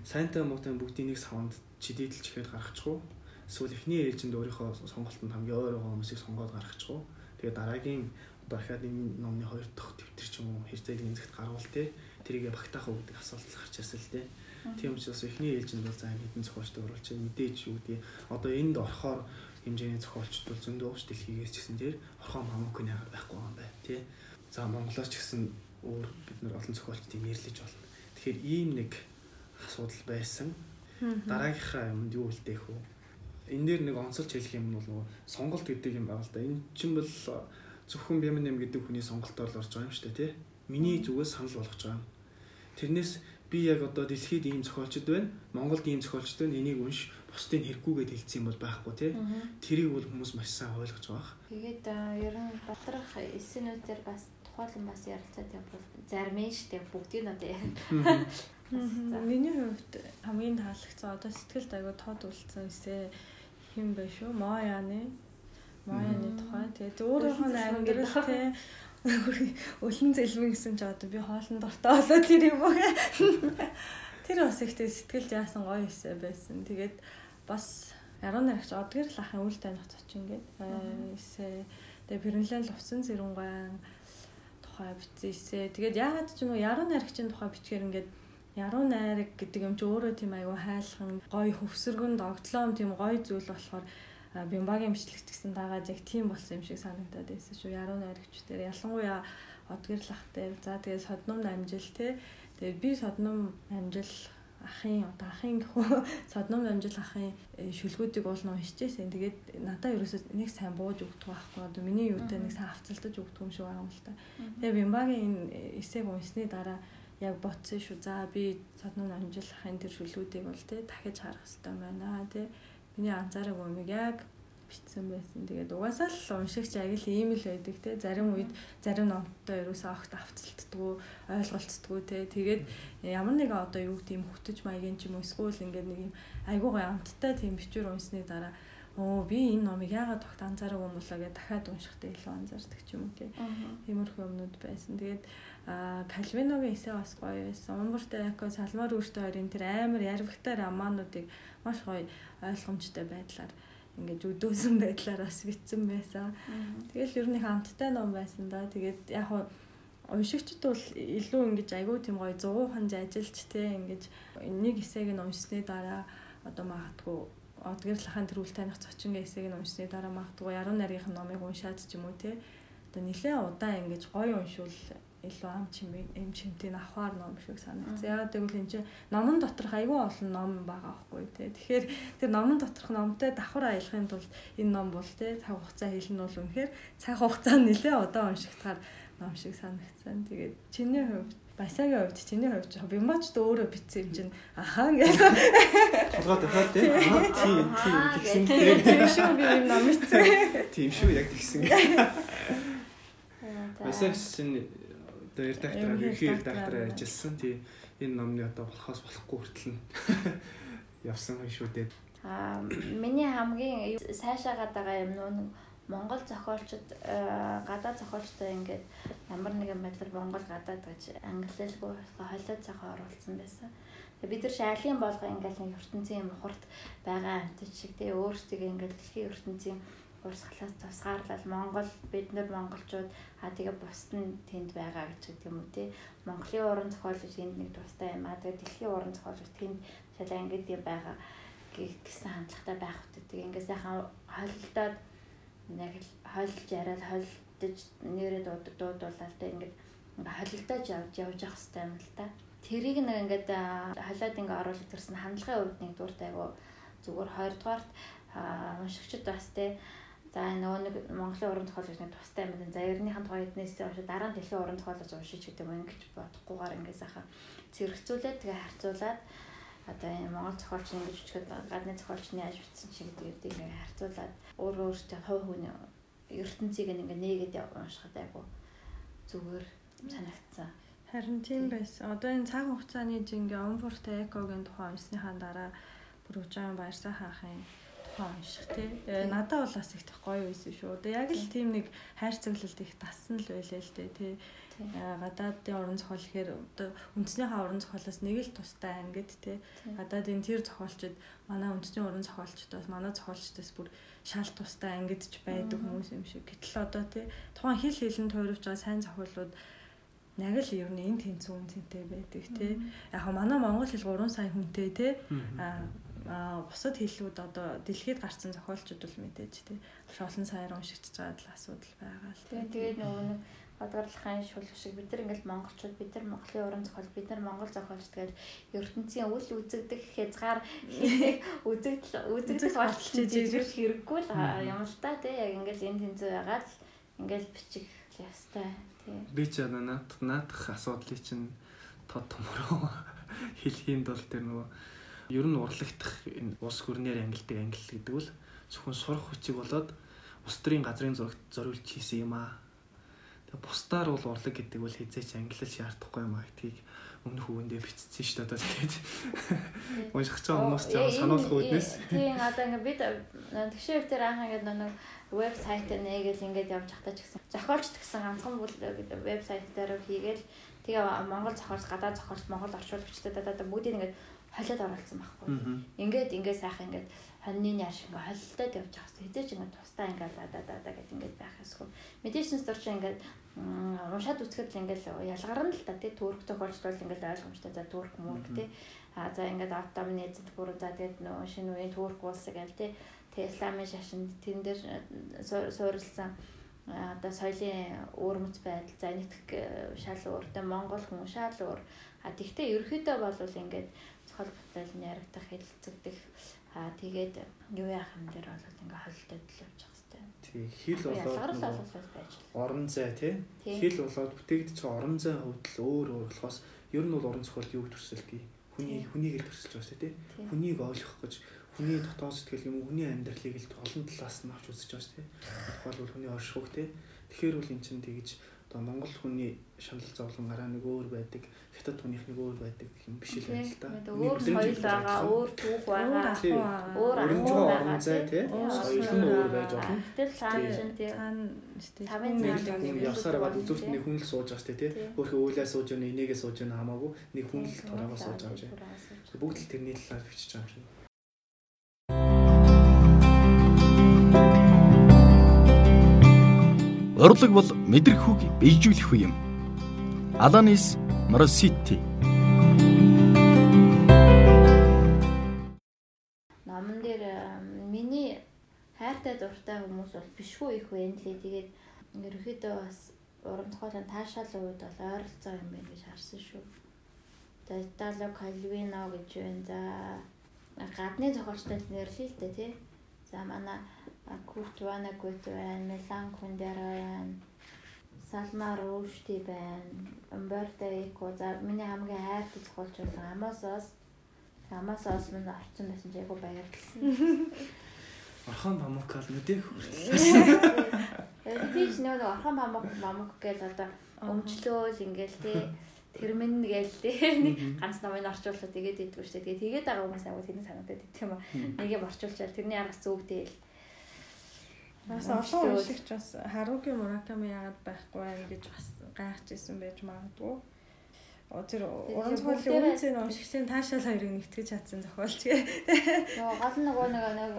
Сайнтай муутай бүгдийн нэг савнд чидийдэлж ихэд гаргачихгүй. Эсвэл эхний ээлжинд өөрийнхөө сонголтод хамгийн ойр байгаа хүмүүсийг сонгоод гаргачихгүй. Тэгээ дараагийн одоо дахиад энэ номны хоёр дахь төвтөр ч юм уу хэрцээлийн зэгт гарвал те тэрийгэ багтаах уу гэдэг асуулт гарч ирсэн л те. Тийм учраас эхний ээлжинд бол за хэдэн зохиолчд оруулж мэдээж юу гэдэг одоо энд орохоор хэмжээний зохиолчд бол зөндөө ууш дэлхийгээс ч гэсэн тэр орхоо мамукны байхгүй юм байна тий. За Монголоос ч гэсэн өөр бид нар олон зохиолчдыг нэрлэж болно. Тэгэхээр ийм нэг асуудал байсан. Дараагийнхаа юмд юу үлдээх вэ? Энэ дээр нэг онцолж хэлэх юм бол нөгөө сонголт гэдэг юм байна л да. Энэ чинь бол зөвхөн Бямнэм гэдэг хүний сонголтоор л орж байгаа юм шүү дээ, тий? Миний зүгээс санал болгож байгаа. Тэрнээс би яг одоо дэлхийд ийм зохиолчд байна. Монголд ийм зохиолчд байна. Энийг унш бусдын хэрэггүйгээд хэлсэн юм бол байхгүй тий. Тэрийг бол хүмүүс маш сайн ойлгож байгаа. Тэгээд ер нь доторх эссенүүдээр бас тухайлан бас ярилцаад явбал зарим нь штэ бүгдийг нь одоо Миний хувьд хамгийн таалагдсан одоо сэтгэлд аягүй тод үлдсэн эсэ хин бэ шүү. Мояны Мояны тухай. Тэгээд өөрөөх нь амьдрал те өлөн зэлмэн гэсэн ч одоо би хоолн дортой болоо тэр юм уу. Тэр бас ихтэй сэтгэлд яасан гоё эсэ байсан. Тэгээд бас яруу наригч одгэр л ахын үйл таних цоч ингээд эсэ тэгээ Пэрэнлэн лувсан зэрэнгуйн тухай бичсэн. Тэгээд яагаад ч юм уу яруу найрагчийн тухай бичгээр ингээд яруу найраг гэдэг юм чи өөрөө тийм аюу хайлхан гоё хөвсөргөн догтлоом тийм гоё зүйл болохоор бимбагийн бичлэгч гэсэн дагаад яг тийм болсон юм шиг санагдаад байсан шүү. Яруу найрагч дээр ялангуяа одгэрлах дээр за тэгээд содном амжил те тэгээд би содном амжил ахын одоо ахын гэхүү содном амжил ахын э, шүлгүүдийг уул уншижсэн. Тэгээд надаа ерөөсөө нэг сайн бууж өгдөг байхгүй. Одоо миний юутай нэг сайн авцалдаж өгдөг юм шиг байгаа юм л та. Тэгээд Бимбагийн энэ эсээг унсны дараа яг ботсон шүү. За би содном амжил ахын тэр шүлгүүдийг бол тэ дахиж харах хэрэгтэй байна тэ. Миний анзаараагүй юм яг бичсэн байсан. Тэгээд угаасаа л уншигч яг л ийм л байдаг те. Зарим үед зарим номтой ерөөсөө огт авцалддггүй, ойлголцдггүй те. Тэгээд ямар нэгэн одоо юу тийм хөтөж маягийн ч юм уу эсвэл ингээд нэг юм айгуу гой амттай тийм бичвэр унсны дараа оо би энэ номыг яагаад тогт анзаараагүй юм болоо гэж дахиад уншихтай илүү анзаардаг ч юм уу тий. Тиймэрхүү юмнууд байсан. Тэгээд Кальвиногийн эсэ бас гоё байсан. Умбартай яко салмаар үүштэй хоёрын тэр амар ярвагтай романуудыг маш гоё ойлгомжтой байдлаар ингээд өдөөсөн байдлаар бас битсэн байсан. Тэгэл ер нь хамттай ном байсан да. Тэгээд яг уншигчд бол илүү ингэж айгүй тийм гоё 100 ажилч те ингэж нэг хэсэг нь уншсны дараа одоо магадгүй одгэрлахын төрүүл таних зочингийн хэсэг нь уншсны дараа магадгүй яруу нарийн номыг уншаад ч юм уу те одоо нэлээд удаан ингэж гоё уншвал илүү ам чимээ эм чимтийн авахар ном шиг санагдсан. Яагаад гэвэл энэ чинь номон доторх айгүй олон ном байгаа байхгүй тий. Тэгэхээр тэр номон доторх номтой давхар аялахын тулд энэ ном бол тий цаг хугацаа хэлнэ бол үнэхээр цаг хугацаа нэлээ удаан уншигдахаар ном шиг санагдсан. Тэгээд чиний хувьд Басагийн хувьд чиний хувьд ч бимач ч өөрөө битсэн юм чинь ахаа гэж. Толгой дахиад тий аа тий тий гэсэн тийм шүү би юм ном бичсэн тийм шүү яг тэгсэн. Басагч чинь одоо редактораар ерхий редактораар ажилласан. Тий энэ номны одоо болохоос болохгүй хүртэл нь явсан шүү дээ. Аа миний хамгийн сайшаагаад байгаа юм нөө Монгол зохиолчд гадаад зохиолчтой ингээд ямар нэгэн байдлаар Монгол гадаад гэж англилгүй холиод цахаа оруулсан байсан. Тэгээ бид нар шайлын болгоо ингээд ертөнцийн юм хурд байгаа амтч шиг тэгээ өөрсдөө ингээд дэлхийн ертөнцийн урсгалаас тусгаарлал Монгол бид нар монголчууд аа тэгээ бусд нь тэнд байгаа гэж гэдэг юм уу тий. Монголын уран зохиол гэж энд нэг тустай юм аа тэгээ дэлхийн уран зохиол гэж тэнд шалаа ингэдэг юм байгаа гэсэн хандлагатай байх хэрэгтэй. Тэгээ ингээ сайхан хойлолдоод яг л хойлж яриад хойлдож нэрээ дуудуулаад тэ ингээд холилдож явж явж явах хэрэгтэй юм л та. Тэрийг нэг ингээд халаад ингээ оруулах төрсөн хандлагын хувьд нэг дуртай айгу зүгээр хоёрдугаарт уншигчд бас те за нөгөө нэг Монголын уран зохиол гэж нэг тустай юм байна. За ернийхэн тухай эднээс уншиж дараа нь дэлхийн уран зохиолоос уншиж гэдэг юм ингэж бодохгүйгээр ингээ сайхан зэрэгцүүлээд тэгээ харьцуулаад одоо энэ Монгол зохиолч ингэж өчгöd гадны зохиолчны яаж бичсэн чи гэдэг ингээ харьцуулаад өөрөө өөртөө хувь хүний ертөнцийг ингээ нээгээд уншихад айгу зүгээр санагдсан. Харин тийм байсан. Одоо энэ цаг хугацааны жингээ Omfort Eco-гийн тухай уншсныхаа дараа бүр Ужаан Баярсан хаахын тухай унших тий. Надад бол бас их гоё байсан шүү. Одоо яг л тийм нэг хайр цэглэлт их тассан л байлээ л дээ тий. Гадаадын уран зохиол гэхээр одоо үндэснийхээ уран зохиолоос нэг л тустай ангид тий. Гадаадын тэр зохиолчд манай үндэсний уран зохиолчдоос манай зохиолчдоос бүр шал тустай ангидж байдаг хүмүүс юм шиг. Гэтэл одоо тий тухайн хэл хэлэн тойрвж байгаа сайн зохиолууд яг л ер нь энэ тэнцүү үнцэнтэй байдаг тий. Яг манай монгол хэл 3 сая хүнтэй тий. Аа бусад хэллүүд одоо дэлхийд гарсан зохиолчд бол мэдээж тий. Олон саяар уншигдж байгаа л асуудал байгаа л тий. Тэгээд нөгөө нэг гадуурлахын шул шиг бид нар ингээл монголчууд бид нар монголын уран зохиол бид нар монгол зохиолч тэгээд ертөнцийн үл үзэгдэх хязгаар үзэгдэл үзэгдэл болчих жижиг хэрэггүй л юм л та тий. Яг ингээл энэ тэнцүү байгаа л ингээл бичих ястай Би ч одоо наадах наадах асуудлыг чинь тод томроо хэлхийн тулд тэр нөгөө ер нь урлагтах энэ ус хөрнээр ангилдаг ангил гэдэг бол зөвхөн сурах хүчиг болоод ус төрийн газрын зурагт зориулж хийсэн юм аа. Тэгээ бусдаар бол урлаг гэдэг бол хизээч ангилал шаардахгүй юм аа гэдгийг өмнөх үгэндээ бичсэн шүү дээ одоо тэгээд. Унших ч хүмүүс жаа сануулах үүднээс тийм одоо ингээд бид тэгшээ дээр анх ингээд нэг вебсайт нээгээл ингээд явж хатаа ч гэсэн зохиолч гэсэн ганцхан бүл вебсайт дээр хийгээл. Тэгээ Монгол зохиолч гадаад зохиолч Монгол орчуулагчдад одоо бүгдийг ингээд холиод оруулсан байхгүй. Ингээд ингээд сайхан ингээд хоньны яар шиг ингээд холилдоод явж байгаа хэвчээ. Хэзээ ч ингээд тусдаа ингээд даа даа даа гэдэг ингээд байх эсвэл медицинс дор чи ингээд уншаад үсгэд л ингээд ялгарна л та тий. Турк тохиолдол ингээд ойлгомжтой. За турк мөрк тий. А за ингээд автомны эзэд бүр за тэгээд нөө шинэ үеийн турк улс гэл тий. Тэгээ исламын шашинд тэн дээр суурилсан одоо соёлын өөрмөц байдал за нэгтгэх шал өөртөө монгол хүн шал өөр а тэгтээ ерөөхдөө бол ингээд бүтээл яригдах хэлцэгдэх аа тэгээд юу яах юм дээр бол ингээ холилдоод л хэвээр. Тий, хэл болоод орон зай тий. Хэл болоод бүтээгдэж байгаа орон зай хувьд л өөр өөр болохоос ер нь бол орон зохиол юу төрсөлгүй. Хүний хүнийг л төрсөлж байгаа шүү дээ тий. Хүнийг ойлгох гэж хүний дотоод сэтгэл юм хүний амьдралыг л олон талаас нь авч үзэж байгаа шүү дээ. Тухайлбал хүний оршихуг тий. Тэгэхээр бол эн чинь тэгж одоо Монгол хүний шанал зовлон гараа нэг өөр байдаг, хятад хүнийх нэг өөр байдаг юм биш л байна л да. Өөр соёл байгаа, өөр түүх байгаа, өөр ахуй байгаа тий. Соёл нь өөр байж болно. Тэгэл цаана чинь тий. Тавын нэг явсараа бод үзүүрт нэг хүн л сууж байгаа шүү дээ тий. Өөрхөө үүлээ сууж өгнө, энийгээ сууж өгнө хамаагүй нэг хүн л торогоо сууж байгаа юм шиг. Бүгд л тэрний талаар бичиж байгаа юм шиг. Урлаг бол мэдрэх үг бийжүүлэх үе юм. Аланис Моросити Номон дээр миний хайртай дуртай хүмүүс бол бишгүй их байна лээ. Тэгээд ерөөхдөө бас уран зохиолын таашаал үед бол ойролцоо юм байна гэж харсан шүү. Тэгээд Italo Calvino гэж байна. За гадны зохиолчтой нэрлэе л дээ тий. За манай Курт Ванагут байна, Мелан Кундера байна. Салма Рушти байна. Умберто Эко за миний хамгийн хайртай зохиолч бол Амосоос Амосоос минь орсон байсан ч айгу баярлсан. Орхон Памукал нүдэх хүртэл. Ч нэг Орхон Памук Памук гэж одоо өмчлөөл ингээл тий тэрмэн гээл тий нэг ганц номыг орчуулаад тэгээд идэггүй шүү дээ. Тэгээд байгаа хүмүүс агуу тэрний санагдаад идэх юм аа. Нэг юм орчуулчаад тэрний араас зүгтэй л Бас олон уншигч бас Харуки Мураками яагаад байхгүй вэ гэж бас гайхаж исэн байж магадгүй. Тэр уран зохиолын үнцэн уншигчийн таашаал хоёрыг нэгтгэж чадсан зохиолч гээ. Нөгөө гол нөгөө нэг нэг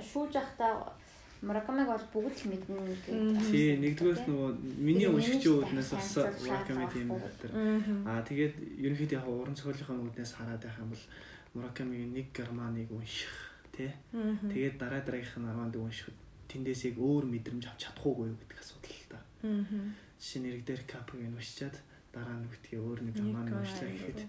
шүүж ахта Муракамиг бол бүгд л мэднэ гэдэг. Тий, нэгдүгээр нөгөө миний Тэгээ уншигч миний үүднээс анцуул Мураками тийм тэр. Аа. Тэгээд ерөнхийдөө яг уран зохиолынхаа үүднээс хараад байх юм бол Муракамигийн нэг германыг унших тий. Тэгээд дараа дараагийнх нь арманд уншихад тэндээс яг өөр мэдрэмж авч чадахгүй юу гэдэг асуудал л да. Жишээ нь эрэг дээр капыг уншичаад дараа нь үгтгээ өөр нэг Нэг уншлаа гэхэд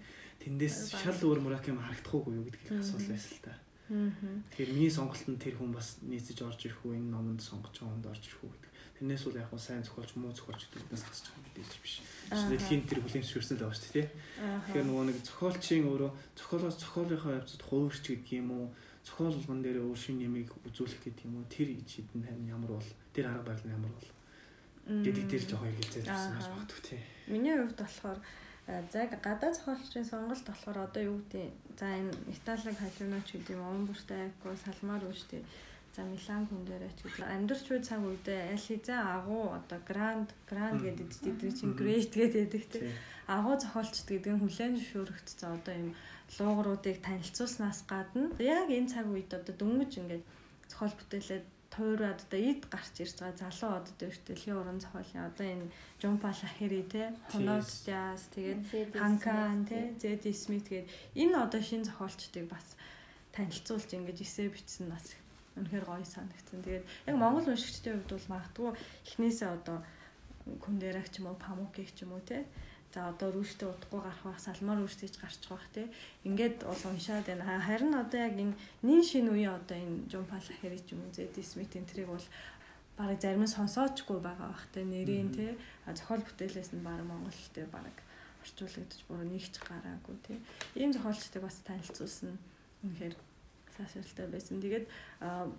тэндээс шал өөр Мураками харагдахгүй юу гэдэг асуудал байсан л да. Тэгэхээр миний сонголт нь тэр хүн бас нийцэж орж ирэх үү энэ номонд сонгож байгаа хүнд орж ирэх үү гэдэг. Тэрнээс бол яг нь сайн зохиолч муу зохиолч гэдэгнээс хасч байгаа мэдээж биш. Аа. Дэлхийн тэр хүлэмжшүүлсэн л байгаа шүү дээ. Тэгэхээр нөгөө нэг зохиолчийн өөрөө зохиолоос зохиолынхоо явцад хувирч гэдэг юм уу зохиол болгон дээр өөр шин нэмийг үзүүлэх гэдэг юм уу? Тэр чийдэн харин ямар бол тэр арга барил нь ямар бол? Гэдэг дээр жоохон хэрэгэлзээд байсан гэж багтдаг тий. Миний хувьд болохоор э, за гадаад зохиолчдын сонголт болохоор одоо юу гэдэг за энэ Италиг халиунач гэдэг юм Умберто Эко салмаар үүштэй за Милан хүн дээрээ ч гэдэг. Амьдрч үе цаг үедээ аль хэзээ агуу одоо гранд гранд гэдэг эдгээр чинь great гэдэг Тий. агуу зохиолчд гэдэг нь хүлэн зөвшөөрөгдсөн одоо юм луугруудыг танилцуулснаас гадна яг энэ цаг үед одоо дөнгөж ингээд зохиол бүтээлээд туураад одоо эд гарч ирж байгаа залуу одод дээр дэлхийн уран зохиолын одоо энэ Жумпа Лахири те Хонод Диас тэгээд Ханкан те Зэди Смит гээд энэ одоо шинэ зохиолчдыг бас танилцуулж ингэж эсээ бичсэн бас үнэхээр гоё санагдсан. Тэгээд яг Монгол уншигчдын хувьд бол магадгүй эхнээсээ одоо Күндэрэг ч юм уу Памукийг ч юм уу те За одоо рүүштэй удахгүй гарах байх, салмаар рүүштейж гарчих байх тий. Ингээд бол уншаад байна. Ха- Харин одоо яг энэ нин шин үеийн одоо энэ Жумпа Лахири ч юм уу Зэди Смит энэ трийг бол бараг зарим нь сонсоочгүй байгаа бах тий. Нэрийн тий. Зохиол бүтээлээс нь бараг Монгол тий бараг орчуулагдчих буруу нэгч гараагүй тий. Ийм зохиолчдыг бас танилцуулсан үнэхээр сайшаалтай байсан. Тэгээд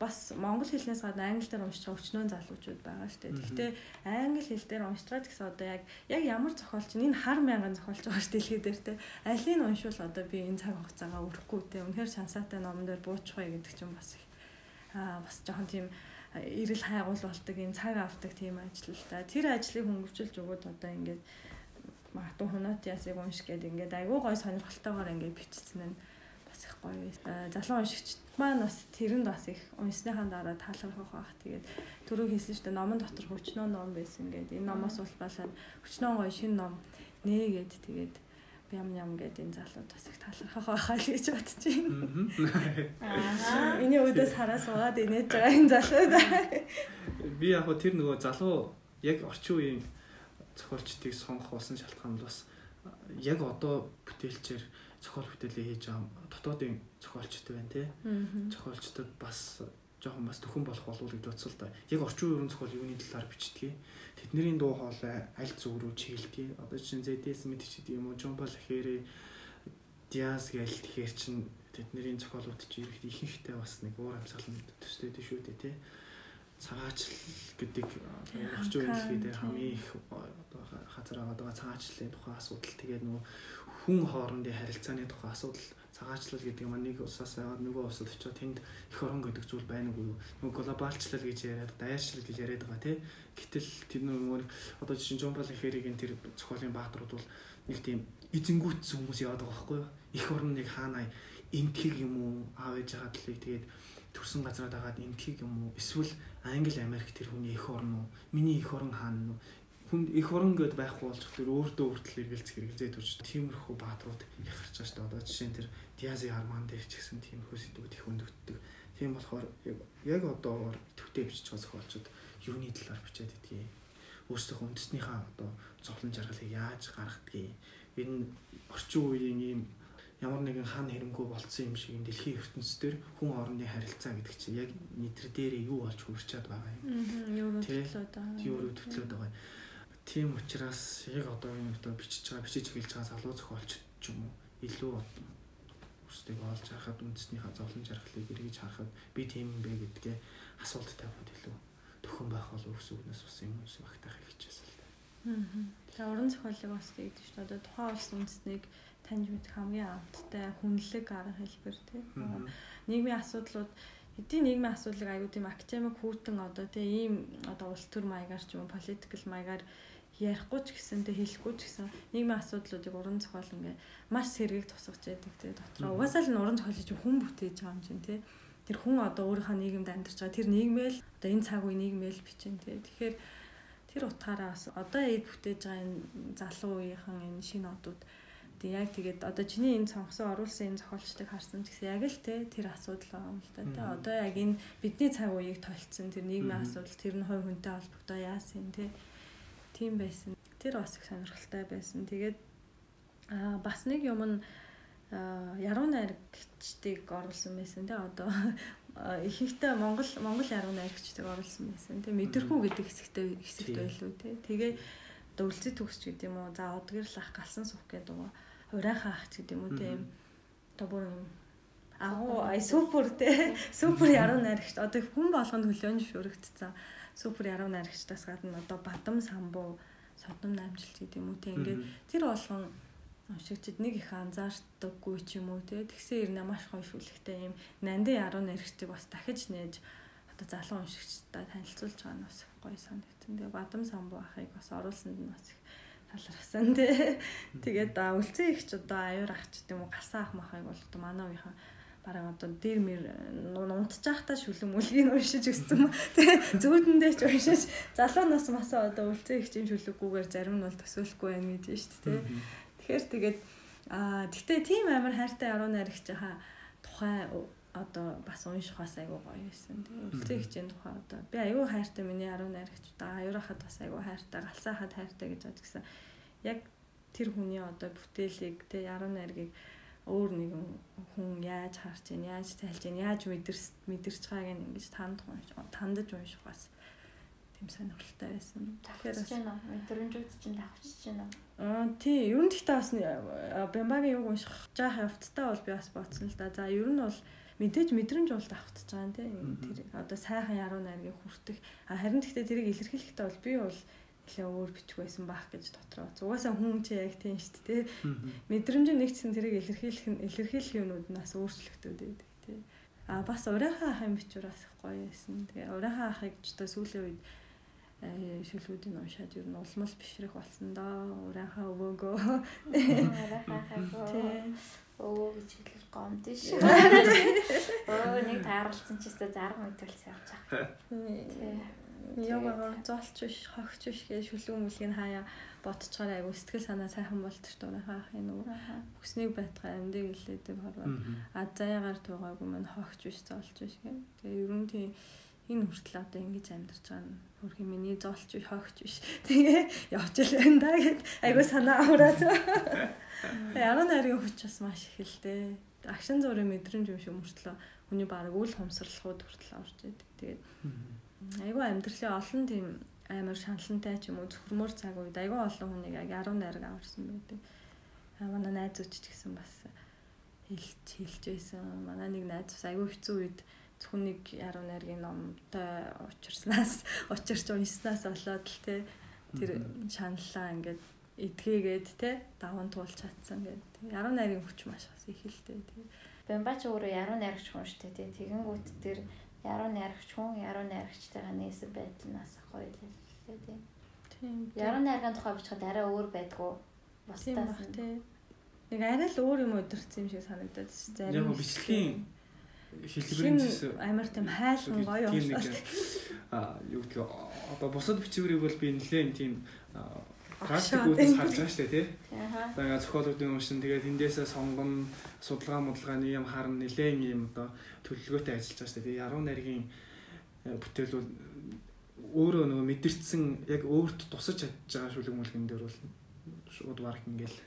бас монгол хэлнээс гадна англи дээр уншиж байгаа өчнөө залуучууд байгаа шүү дээ. Гэхдээ англи хэл дээр уншиж байгаа гэсэн одоо яг яг ямар зохиолч энэ хар мянган зохиолч байгаа шүү дэлхий дээр те. Алийг нь уншвал одоо би энэ цаг хугацаагаа өрөхгүй те. Үнэхээр шансаатай номон дээр буучих бай гэдэг чинь бас аа бас жоохон тийм а, эрэл хайгуул болдог юм цаг авдаг тийм ажил л да. Тэр ажлыг хөнгөвчилж өгөөд одоо ингээд магадгүй хунот ясыг унш гээд ингээд айгүй гой сонирхолтойгоор ингээд бичсэн нь байсан. А, Залуу уншигчд маань бас тэрэнд бас их унсныхаа дараа таалагдах байх. Тэгээд түрүү хэлсэн шүү дээ номон дотор хүчнөө ном байсан гэдэг. Энэ номоос улбалаад хүчнөө гоё шин ном нээгээд тэгээд ям ям гэдэг энэ залууд бас их талархах байхаа л гэж бодож байна. Аа. Миний үүдээс хараа суугаад инээж байгаа энэ залууд. Би яг тэр нөгөө залуу яг орчин үеийн зохиолчдыг сонгох болсон шалтгаан нь бас яг одоо бүтээлчээр зохиол бүтээлээ хийж байгаа дотоодын зохиолчд байна те. Зохиолчдод бас жоохон бас төхөн болох болов уу гэж бодсон л да. Яг орчин үеийн зохиол юуны талаар бичдэг. Тэдний дуу хоолой аль зүг рүү чиглэдэг. Одоо чинь ZDS мэд ч гэдэг юм уу, John Paul Harry Диас гээл тэгэхээр чин тэдний зохиолууд чи ихэд ихэнхдээ бас нэг уур амьсгал нь төстэй шүү дээ тий. Цагаачлал гэдэг орчин үеийн дэлхий дээр хамгийн их одоо хазар аваад байгаа цагаачлалын тухай асуудал тэгээд нөгөө хүн хоорондын харилцааны тухай асуудал цагаачлал гэдэг юм нэг усаас аваад нөгөө усад очиод тэнд их орон гэдэг зүйл байна уу? Нөгөө глобалчлал гэж яриад даяарчлал гэж яриад байгаа тий гэтэл тэр нөгөө одоо жишээ нь Жон Пол Херигийн тэр зохиолын бааtruуд бол нэг тийм эзэнгүүтсэн хүмүүс яваад байгаа байхгүй юу? Их орн нэг хаана эмтхийг юм уу аав ээж байгаа төлөй тэгээд төрсэн газраа дагаад эмтхийг юм уу? Эсвэл Англи Америк тэр хүний их орн уу? Миний их орн хаана нь хүн их орон гэд байхгүй болж тэр өөртөө хүртэл эргэлзэх хэрэглээ төрж тиймэрхүү бааtruуд их гарч байгаа шүү дээ одоо жишээ нь тэр Диази Арман дээр ч гэсэн тиймэрхүү сэдвүүд их өндөгддөг тийм болохоор яг одоо төвтэй бичиж байгаа зохиолчид юуны талаар бичээд идгийг өөрсдөө үндэснийхээ одоо зовлон жаргалыг яаж гаргадгийг энэ орчин үеийн ийм ямар нэгэн хан хэрэмгүй болцсон юм шиг энэ дэлхийн ертөнцийн дээр хүн хоорондын харилцаа гэдэг чинь яг нийтэр дээрээ юу болж хөрчөөд байгаа юм. Евро Тий. төтлөөд байгаа. Тийм өөрөө төтлөөд байгаа. Тийм учраас яг одоо энэ одоо бичиж байгаа бичиж эхэлж байгаа залуу зохиолчд ч юм уу илүү өөрсдөө олж харахад үндэснийхээ зовлон жаргалыг эргэж харахад би тийм юм бэ гэдгээ асуулт тавиад илүү төхөн байх болов уу гэсэн үгнээс бас юм юм багтаах хэлчихсэн л да. За уран зохиолыг бас шүү дээ. Одоо тухайн улс үндэснийг таньж мэдэх хамгийн амттай хүнлэг арга хэлбэр тий. Нийгмийн асуудлууд эдийн нийгмийн асуудлыг аюу тийм академик хүүтэн одоо тий ийм одоо улс төр маягаар ч юм политикл маягаар ярихгүй ч гэсэн тий хэлэхгүй ч гэсэн нийгмийн асуудлуудыг уран зохиол ингээ маш сэргийг тусгаж яадаг тий дотроо. Угаасаа л уран зохиол чинь хүн бүтээж байгаа юм чинь тий тэр хүн одоо өөрийнхөө нийгэмд амьдарч байгаа. Тэр нийгмэл одоо энэ цаг үе нийгмэл бичин тий. Тэгэхээр тэр утгаараа бас одоо эд бүтээж байгаа энэ залуу үеийнхэн энэ шинэ одууд. Тэг яг тэгээд одоо чиний энэ цонхсон оруулсан энэ зохиолчдыг харсан ч гэсэн яг л те тэр асуудал байгаа юм л да. Тэ одоо яг энэ бидний цаг үеийг толцсон тэр нийгмийн асуудал тэр нь хувь хүнтэй холбогдоо яасан те. Тийм байсан. Тэр бас их сонирхолтой байсан. Тэгээд аа бас нэг юм нь яруу найрагчдыг оруулсан байсан те одоо. Ихэнхдээ Монгол Монгол яруу найрагчдыг оруулсан байсан те. Мэдэрхүү гэдэг хэсэгтэй хэсэгт байлуу те. Тэгээ одоо үлцэг төгсч гэдэг юм уу за одгирлах галсан сух гэдэг уу урайхан ах гэдэг юм уу те. Одоо бүр юм агуу ай супер те. Супер яруу найрагч одоо хүн болгонд хөлөөнд шүрэгдсэн супер яруу найрагчдаас гадна одоо бадам самбуу содом намжилт гэдэг юм уу те. Ингээд тэр болгон уншигчд нэг их анзаардаггүй ч юм уу те. Тэгсэн ирнэ маш гоё шүлэгтэй юм. Нандин яруу нэрхтийг бас дахиж нээж одоо залуу уншигчдаа танилцуулж байгаа нь бас гоё санагдсан. Тэгээ бадам самбуу ахыг бас оруулсанд нь бас их талархсан тий. Тэгээд үлцэн их ч одоо аюур ах ч гэдэм үү гасан ах махыг бол одоо манай уухийн бараг одоо дээр мэр унтж байхдаа шүлэн мүлгийг уншиж өссөн. Тэгээ зүүдэндээ ч уншиж залуу нас масаа одоо үлцэн их юм шүлэггүйгээр зарим нь бол төсөөлөхгүй байна гэж шүү дээ. Тэгэхээр тэгээд аа гэтээ тийм амар хайртай яруу найрагч хаа тухай одоо бас унших бас айгүй гоё байсан. Үлцэн хичээн тухай одоо би айгүй хайртай миний яруу найрагч да аюурахад бас айгүй хайртай галсаахад хайртай гэж бодож гисэн. Яг тэр хүний одоо бүтээлийг тэ яруу найргийг өөр нэгэн хүн яаж харж байна, яаж тайлж байна, яаж мэдэрс мэдэрч байгааг нь ингэж танд тандаж унших бас тийм сонирхолтой байсан. Тэгэхээр бас мэдрэмжүүд чинь давчиж байна. Аа тий, ер нь гэхдээ бас Бямбагийн юг унших жаах явцтай бол би бас бодсон л да. За ер нь бол мэдээж мэдрэмж бол давхтаж байгаа тий. Тэр одоо сайхан яруу найргийг хүртэх. Харин гэхдээ тэрийг илэрхийлэхдээ бол би бол нэлээ өөр бичих байсан баах гэж дотроо. Угаасаа хүн чи яг тийм шүү дээ тий. Мэдрэмж нэгцсэн тэрийг илэрхийлэх нь илэрхийлэх юмнууд нь бас өөрчлөгдөд байдаг тий. А бас урайхан ахын бичвэр бас гоё байсан. Тэгээ урайхан ахыг ч одоо сүүлийн үед Э, шүлгүүдийг уншаад ер нь улмал бишрэх болсон доо. Урайхаа өвөөгөө. Өвөө гэж хэлэх гомд шүү. Өө нэг тааралцсан ч гэсэн зарга мэдүүлс явж байгаа. Яагаад зоолч биш, хогч биш гэж шүлгэн мүлгийг хаяа бодцохоор айгу сэтгэл санаа сайхан болдог дурынхаа ах энэ бүснийг байтгаа амьдыг хэлээдэг хорвоо. А заяагаар тугаагүй мань хогч биш, зоолч биш гэх. Тэгээ ер нь тийм энэ хүртэл одоо ингэж амьдарч байгаа нь хөрх миний зоолч биш хогч биш. Тэгээ явж л байна да гэд айгу санаа аваад. Яруу найргийн хүч бас маш их л дээ. Агшин зургийн мэдрэмж юм шиг мөртлөө хүний баг үл хумсралхууд хүртэл орж идэг. Тэгээд айгу амьдралын олон тийм амар шаналнтай ч юм уу зөвхөрмөр цаг үед айгу олон хүнийг яг яруу найраг аварсан байдаг. Аа манай найзууч ч гэсэн бас хэлж хэлж байсан. Манай нэг найз бас айгу хэцүү үед зөвхөн нэг яруу найргийн номтой учирснаас учирч уншснаас болоод л те тэр шаналлаа ингээд эдгээгээд те даван туулж чадсан гэдэг. Яруу найргийн хүч маш бас их л те. Бямбач өөрөө яруу найрагч хүн шүү дээ. Тэгэнгүүт тэр яруу найрагч хүн яруу найрагчтайгаа нээсэн байдал нас гоё л лээ те. Тийм. Яруу найргийн тухай бичихэд арай өөр байдгүй. Бусдаас те. Нэг арай л өөр юм өдөрцсөн юм шиг санагдаад зарим бичлэгийн хэлбэрийн амар тийм хайлан гоё юм. А юу гэдэг одоо бусад бичвэрийг бол би нэлээд тийм практик үүдээс харж байгаа шүү дээ тий. За зохиолуудын уншин тэгээд эндээсээ сонгон судалгаа модалгааны юм харна нэлээд юм одоо төлөвлөгөөтэй ажиллаж байгаа шүү дээ. Яруу найргийн бүтээл бол өөрөө нөгөө мэдэрсэн яг өөрт тусаж чадж байгаа шүлэг мүлгэн дээр бол шууд баг ингээл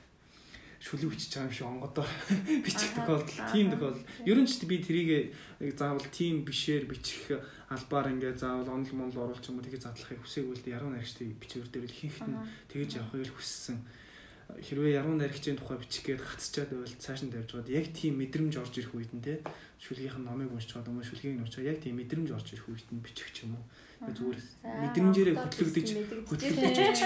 шүлэг бичиж байгаа юм шиг онгодоор бичих тохиолдол тийм тохиолдол. Ер нь ч би тэрийг заавал тийм бишээр бичих албаар ингээ заавал онол монол оруулах юм тэгээ задлахыг хүсээгүй л яруу наригчдын бичвэр дээр ихэнх нь тэгэж явахыг хүссэн. Хэрвээ яруу наригчийн тухай бичих гээд гацчаад байвал цааш нь тавьж байгаад яг тийм мэдрэмж орж ирэх үед нь те шүлгийнх нь номыг уншиж байгаа юм шүлгийг нь уншиж яг тийм мэдрэмж орж ирэх үед нь бичих ч юм уу зүгээр мэдрэмжээрээ хөтлөгдөж хөтлөгдөж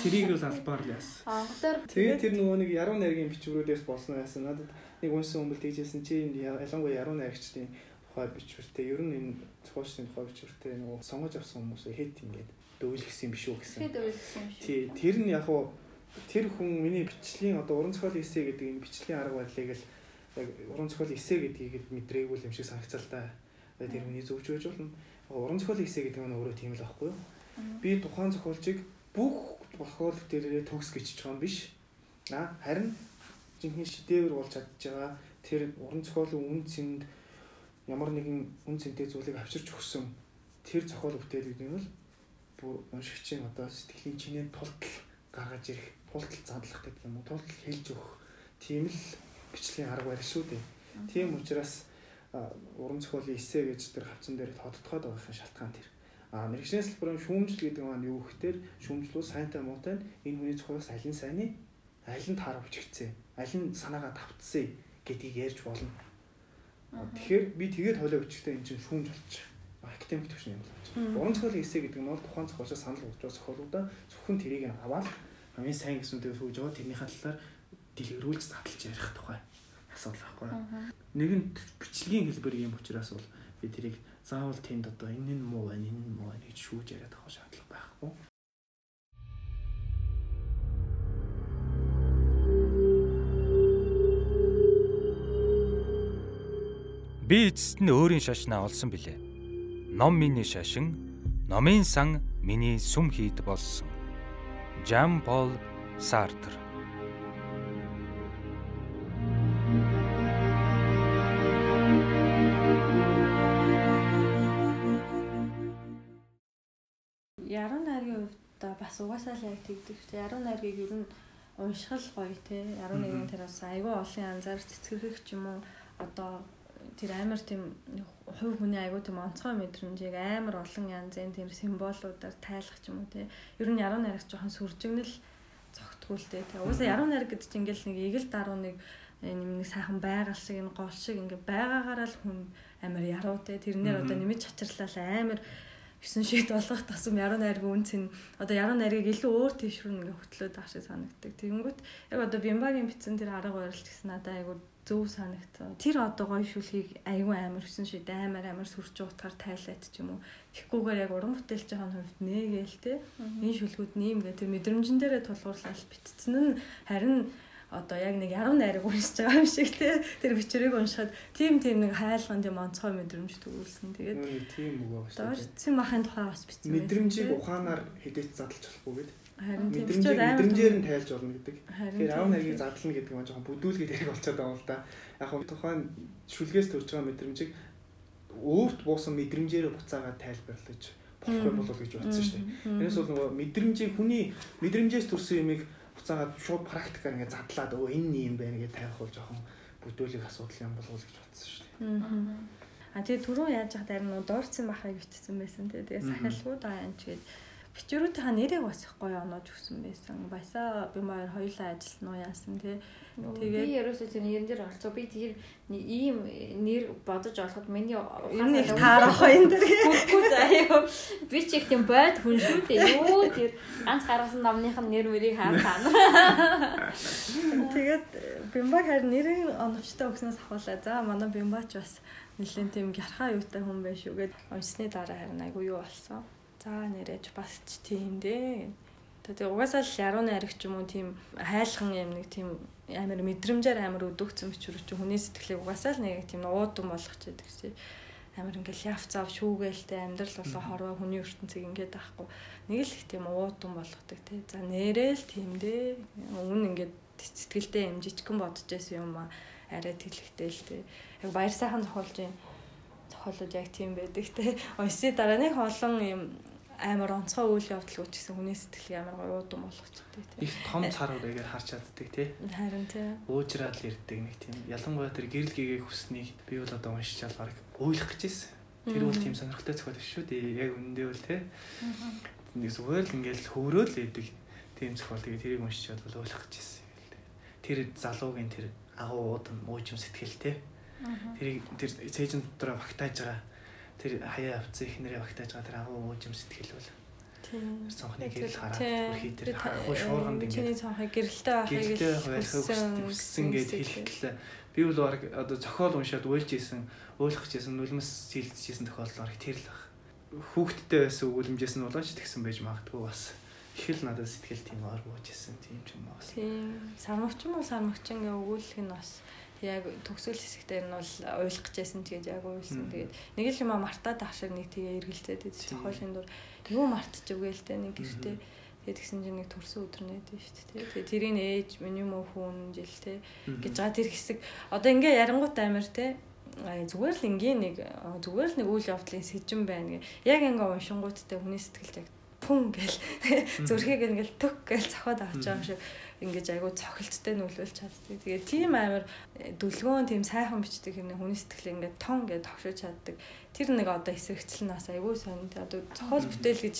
тэрийг бол албаар л яасан. Тэгээ тэр нөгөө нэг яруу найргийн бичвэрүүдээс болсон байсан. Надад нэг унсан хүмүүс тэгжсэн чи ялангуяа яруу найрагчдын тухай бичвэртэй ер нь энэ зохиолчдын тухай бичвэртэй нөгөө сонгож авсан хүмүүсээ хэд ингээд дөвлөсөн юм биш үү гэсэн. Хэд дөвлөсөн юм шиг. Тий, тэр нь яг уу тэр хүн миний бичлэгийн одоо уран зохиолын эсэ гэдэг энэ бичлэгийн арга барилыг л яг уран зохиолын эсэ гэдгийг мэдрээгүй юм шиг санагцал та. Тэр хүний зөвж байж болно. Уран зохиолын эсэ гэдэг нь өөрөө тийм л байхгүй юу? Би тухайн зохиолчийг бүх тохиол дээрээ төгс гэж ч юм биш. Аа харин жинхэнэ шидээр болж чадж байгаа тэр уран зохиолын үн цэнд ямар нэгэн үн цэнтэй зүйлийг авчирч өгсөн тэр зохиол бүтээл гэдэг нь бол бүр уншигчийн одоо сэтгэлийн чинээ тултал гаргаж ирэх, тултал задлах гэдэг юм уу? Тултал хэлж өгөх тийм л бичлэгийн арга барил шүү дээ. Тийм учраас уран зохиолын эсэ гэж тэр хавцан дээр тодтогоод байгаа шалтгаан тэр. А мэрэгчний салбарын шүүмжил гэдэг нь юу гэхээр шүүмжлүүд сайнтай муутай энэ хүний зохиолоос аль нь сайн нь аль нь таар өвчгцээ, аль нь санаагаа давтсан гэдгийг ярьж болно. Тэгэхээр би тэгээд хоолой өвчгтэй энэ чинь шүүмж болчих академик төвшин юм болж байна. Уран зохиолын эссе гэдэг нь бол тухайн зохиолчоос санал болгож байгаа зохиолуудаа зөвхөн тэрийг аваад хамгийн сайн гэсүнтэй сууж байгаа тэрнийхээ талаар дэлгэрүүлж задлж ярих тухай асуудал байхгүй. Нэгэнт бичлэгийн хэлбэр юм учраас бол би тэрийг заавал тэнд одоо энэ нь муу байна, энэ нь муу байна гэж шүүж яриад авах шаардлага байхгүй. Би эцэст нь өөрийн шашнаа олсон билээ ном миний шашин номын сан миний сүм хийд болсон. Жан Пол Сартр бас угаасаа л яг тэгдэг. Яруу найргийг ер нь уншихал гоё те. Яруу нэгэн тэр бас айгүй олон янзаар цэцгэрэх ч юм уу одоо тэр амар тийм хувь хүний айгуу тийм онцгой мэдрэмжийг амар олон янзын тийм символуудаар тайлах ч юм уу те. Ер нь яруу найрагч жоохон сүржигнэл л те. Угаасаа яруу найраг гэдэг чинь ингээл нэг эгэл даруу нэг нэг сайхан байгаль шиг энэ гол шиг ингээ байгаагаараа л хүн амар яруу те. Тэрнээр одоо нэмж чачрлал амар 9 шид болгох тасам яруу найргийн үнц нь одоо яруу найргийг илүү өөр тийш рүү ингээ хөтлөөд байгаа шиг санагддаг. Тэгэнгүүт яг одоо Бимбагийн бичсэн тэр арга барилт гэсэн надад айгуу зөв санагцсан. Тэр одоо гоё шүлхийг айгүй амар өсөн шид амар амар сүрч утгаар тайлаад ч юм уу. Тэгхгүйгээр яг уран бүтээлч байгаа хувьд нээгээл те. Энэ шүлгүүд ниймгээ тэр мэдрэмжэн дээрээ тулгуурлал битцэн нь харин одоо яг нэг яруу найраг уншиж байгаа юм шиг те тэр бичвэрийг уншихад тийм тийм нэг хайлган тийм онцгой мэдрэмж төрүүлсэн тэгээд тийм үг байна шүү дээ. Дорцын махын тухай бас бичсэн. Мэдрэмжийг ухаанаар хэдэж задлж болохгүй гэдэг Харин мэдрэмжийг мэдрэмжээр нь тайлж болно гэдэг. Тэгэхээр аав нарыг задлана гэдэг нь жоохон бүдүүлгээд ярих болчиход байгаа юм л да. Яг нь тухайн шүлгээс төрж байгаа мэдрэмжийг өөрт буусан мэдрэмжээр буцаагаад тайлбарлаж болох юм болов гэж бодсон шүү дээ. Тэрнээс бол нөгөө мэдрэмжийг хүний мэдрэмжээс төрсэн юмыг буцаагаад шууд практикаар ингээд задлаад өө энэ юм байна гэж тавих бол жоохон бүдүүлэг асуудал юм болов гэж бодсон шүү дээ. А тэгээ түрүү яаж яхад харин дуурцсан бахыг бичсэн байсан. Тэгээ тэгээ сахилгуу даа энэ тэгээд Бичвэрүүдийнхаа нэрийг бас их гоё оноод өгсөн байсан. Баясаа би маяр хоёулаа ажилласан уу яасан тий. Тэгээд би ерөөсөө тэр нэрэн дээр оролцоо. Би тэр ийм нэр бодож олоход миний их таарах энэ дэр. Үгүй заяа. Би ч их тийм бод хүн шүү дээ. Юу тэр ганц гаргасан номных нь нэр мөрийг хаа таа. Тэгээд Бимбаг харин нэрийн оновчтой өгснөөс ахуулаа. За манай Бимбач бас нэлээд тийм гярхаа юутай хүн байх шүү гэд уншсны дараа харин айгу юу болсон. За нэрэж бас ч тийм дээ. Тэгээ угаасаа л яруу найраг ч юм уу тийм хайлхан юм нэг тийм амар мэдрэмжээр амар өдөгцөн бичвэр чи хүний сэтгэлийг угаасаа л нэг тийм уудам гэдэг чи амар ингээл яв зав шүүгээлтэй амьдрал болоо хорвоо хүний ертөнцийг ингээд байхгүй нэг л их тийм уудам болгодог тий. За нэрэл тийм дээ. Өмнө ингээд сэтгэлдээ юм жижигхэн бодож байсан юм а арай тэлхтэй л тий. Яг баяр сайхан зохиолж юм зохиолууд яг тийм байдаг те. Ойсы дараа нэг олон юм амар онцгой үйл явдал үүсгэсэн хүний сэтгэл амар гоё уудам болгочтой тий. Их том цар үрээгээр харж чаддаг тий. Харин тий. Уужраад л ирдэг нэг тийм. Ялангуяа тэр гэрэл гэгээ хүснийг би бол одоо уншичаал баг уйлах гэж байсан. Тэр бол тийм сонирхолтой зохиол шүү дээ. Яг үнэндээ бол тий. Нэг зүгээр л ингээл хөврөөл идэг тийм зохиол. Тэгээ тэрийг уншичаад бол уйлах гэж байсан. Тэр залуугийн тэр агуу уудам уужим сэтгэл тий. Тэрийг тэр цээжин дотроо багтааж байгаа тэр хаяа авцсан их нэрээ багтааж байгаа тэр агуу уужим сэтгэл бол. Тийм. Цонхны гэрэл хараад бүрхий тэр хахуу шуурганд ингээд чиний цонхны гэрэлтэй байхыг хүссэн гэд хэлтэл би бол баг одоо зохиол уншаад уйлж исэн уйлах гэжсэн нүлмэс сэлдэж исэн тохиолдол баг тэр л баг. Хүүхдтэй байсан өгүүлэмжээс нь болооч тэгсэн байж магадгүй бас. Их л надад сэтгэл тийм ор бууж исэн тийм ч юм уу тийм. Сармагч юм уу сармагч ингээ өгүүлэх нь бас яг төгсгөл хэсэгтээ нь бол уйлах гэжсэн тэгээд яг уйлсан. Тэгээд нэг л юм мартаад ах шиг нэг тэгээ эргэлзээд байдаг зохиолын дур. Юу мартчих үгээл тэ нэг гэртээ. Тэгээд тэгсэн чинь нэг төрсөн өдөр нээд шүү дээ. Тэгээд тэрийн ээж миний мөн хүн жил тэ гэж байгаа тэр хэсэг. Одоо ингээ ярангуут амир тэ зүгээр л ингийн нэг зүгээр л нэг үйл явдлын сэжин байна гэ. Яг ингээ уншингууттай хүний сэтгэлд яг пүн гэл зүрхийг ингээл төк гэл цохоод авч байгаа юм шиг ингэж айгу цохилттай нөлөөлж чаддаг. Тэгээд тийм амар э, дүлгөөн тийм сайхан бичдэг юм хүний сэтгэл ингээд тон гэж тогшиж чаддаг. Тэр нэг одоо эсрэгцэл нас айгу сонь. Одоо цохол бүтээл гэж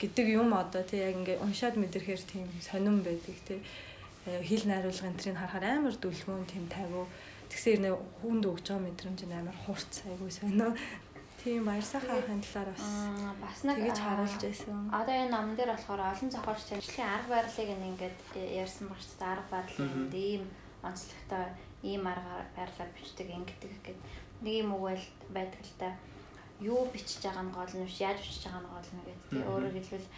гэдэг юм одоо тий яг ингээд уншаад мэдрэхээр тийм сонирн байдаг тий э, хил найруулгын тэрийг харахаар амар дүлгөөн тийм тавиу тэгсээр нэ хүнд өгч байгаа мэдрэмж амар хурц айгу сонио Тийм баяр сайхан ахын талаар бас бас нэг тэгэж харуулж байсан. Одоо энэ ном дээр болохоор олон зохиолч танилцлын арга барилыг ингээд ярьсан баг ч арга барилын ийм онцлогтой ийм арга барилаар бичдэг ингэдэг гэд нэг юм угаал байдаг л та юу бичиж байгаа нь гол нь биш яаж бичиж байгаа нь гол нь гэдэг. Өөрөөр хэлбэл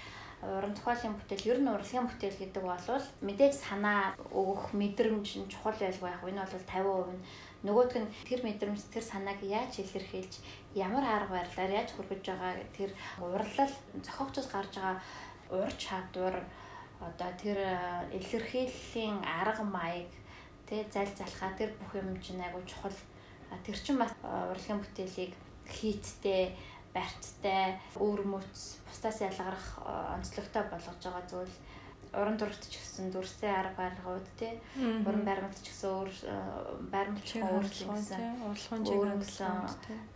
уран зохиолын бүтээл ер нь урлагийн бүтээл гэдэг бол мэдээж санаа өгөх мэдрэмж нь чухал байлгүй яг энэ бол 50% нь. Нөгөөдг нь тэр мэдрэмж тэр санааг яаж илэрхийлж ямар арга барилаар яаж хүргэж байгаа тэр урлал зохиогчоос гарч байгаа ур чадвар одоо тэр илэрхийллийн арга маяг тэ зал залхаа тэр бүх юм чинь айгу чухал. Тэр чин бас урлагийн бүтээлийг хийцтэй барьцтай өөр мөц бусдаас ялгарах онцлогтой болгож байгаа зүйл. Уран зурагт ч гэсэн дүрсээ арга барилгууд тий уран баримт ч гэсэн өөр баримт ч өөрчлөлсөн урлагын гэсэн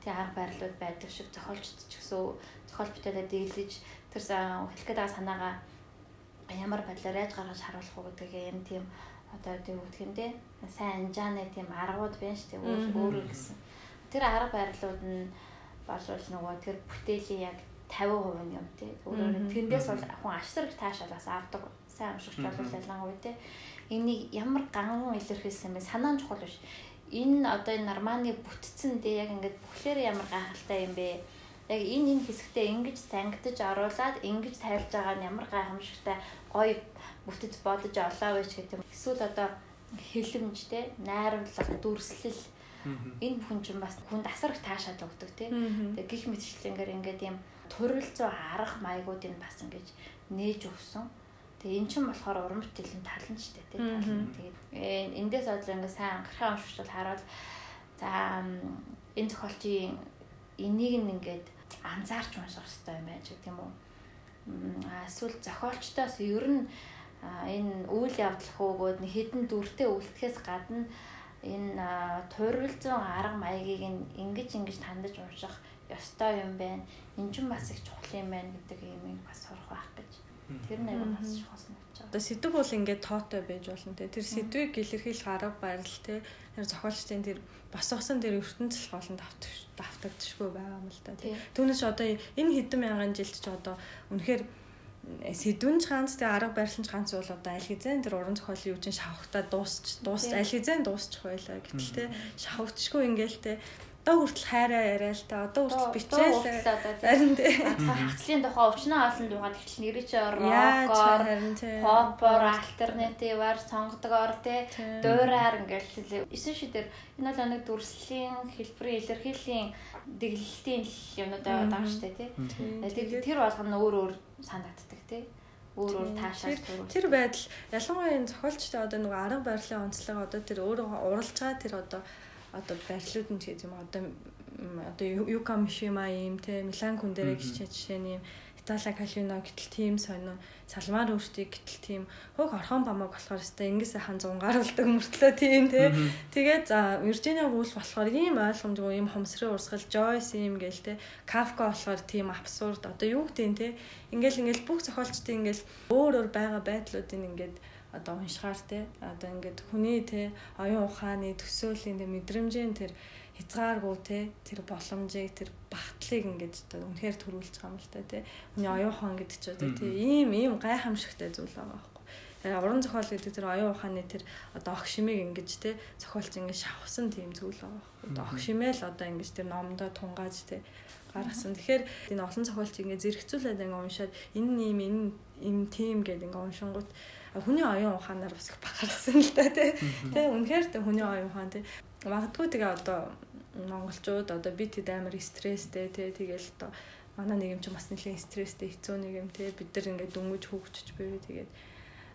тий арга барилууд байдаг шиг зохиолчд ч гэсэн зохиол бүтээлээ дийлж тэр хэлэх байгаа санаагаа ямар байдлаар яаж гаргаж харуулах уу гэдгийг энэ тийм одоо тийм үгдэх юм тий сайн анжааны тийм аргууд байна шүү дээ өөр өөр гэсэн тэр арга барилууд нь болвол нөгөө тэр бүтээлийн яг 50% юм тий. Өөрөөр тэндээс бол хүн ашиг таашаал бас авдаг сайн амшигч бол ялангуяа те энийг ямар ганган илэрхийлсэн бэ? Санаа нь чухал биш. Энэ одоо энэ норманы бүтцэн дээ яг ингээд бүхлээр ямар гайхалтай юм бэ? Яг энэ энэ хэсэгтээ ингэж зангидж оруулаад ингэж тайлж байгаа нь ямар гайхамшигтай гоё бүтэц бодож олоо байж гэдэг эсвэл одоо хэлэмж те найруулга дүрслэл энэ бүхэн чинь бас хүнд асар их таашаал өгдөг тэгээ гих мэтчлэнгээр ингээд юм төрөлцөө арга маягуудыг бас ингэж нээж өгсөн Тэгээ эн чинь болохоор уран бүтээлийн тал нь шүү дээ тий. Тэгээд эндээс бодлоо ингээ сайн анхаарал уншвал хараад за энэ зохиолчийн энийг нь ингээд анзаарч унших хэрэгтэй юм байж гэдэг юм уу. Эсвэл зохиолчдоос ер нь энэ үйл явдал хөөгөөд хідэн дүртэй үлдэхээс гадна энэ туйралзун арга маягийг ингэж ингэж тандаж унших ёстой юм байна. Энд чинь бас их чухал юм байна гэдэг юмыг бас сурах байх гэж Тэр нь аяга бас чухал санагдаж байна. Одоо сэдв бол ингээд тоотой байж болно те. Тэр сэдвийг илэрхийлэх арга барил те. Тэр зохиолчдын тэр босгосон тэр ертөнцийн голонд давтагдчихгүй байгаа юм л да. Түүнээс одоо энэ хэдэн мянган жилд ч одоо үнэхээр сэдвэн ч ганц тэг арга барилч ганц бол одоо аль хэзээ тэр уран зохиолын чинь шавхтаа дуусч дуус аль хэзээ дуусчих байлаа гэтэл те шавхтчгүй ингээл те одоо хүртэл хайраа яриа л та. Одоо хүртэл бичээл. харин тий. Хагцлын тухай өвчнөө олон дугаар тэгтэл нэрээ чи рокоор попор альтернативаар сонгодгоор тий. Дуурайар ингээл эсэн шидэр энэ бол нэг дүрслийн хэлбэрийн илэрхийллийн дэглэлтийн юмнууд байгаа штэ тий. Тэр болгоно өөр өөр санагддаг тий. Өөр өөр таашаал тэр байдал ялангуяа энэ зохиолчтой одоо нэг арга барилын онцлог одоо тэр өөрөө уралж байгаа тэр одоо одоо барилууд нь ч юм одоо одоо Юка Мишима юм те Милан Кундерэ гिचээ жишээ нь юм Итали Калино гэтэл тийм сонио Салмаар өөртөө гэтэл тийм хөөх орхон бамаг болохоор өстой ингэ сайхан зунгаруулдаг мөртлөө тийм те. Тэгээд за Виржиниа Вулф болохоор ийм ойлгомжгүй ийм хомсрын урсгал Joyce юм гээл те Kafka болохоор тийм абсурд одоо юу гэдэг те. Ингээл ингээл бүх зохиолчдын ингээл өөр өөр байгаа байдлуудыг ингээд одоо уншихаар те одоо ингээд хүний те оюун ухааны төсөөлийн те мэдрэмжийн тэр хязгааргүй те тэр боломжийг тэр багтлыг ингээд одоо үнэхээр төрүүлж байгаа юм л та те. Хүний оюун ухаан гэдэг ч одоо те ийм ийм гайхамшигтай зүйл байгаа байхгүй. Уран зохиол гэдэг тэр оюун ухааны тэр одоо огшимыг ингэж те зохиолч ингэж шавхсан тийм зүйл байгаа байхгүй. Одоо огшимэл одоо ингэж тэр номдоо тунгааж те гаргасан. Тэгэхээр энэ олон зохиолч ингэ зэрэгцүүлээд ингэ уншаад энэ нэм энэ им тим гэдэг ингээ уншингууд хүний оюун ухаанаар бас их бахархсан л да тий. Тэ үнэхээр тэ хүний оюун ухаан тий. Магадгүй тэгээ одоо монголчууд одоо бид хэд амар стресстэй тий. Тэгэл одоо манай нийгэм ч бас нэлийн стресстэй хэцүү нийгэм тий. Бид нар ингээд дөнгөж хөвгчж байв тэгээд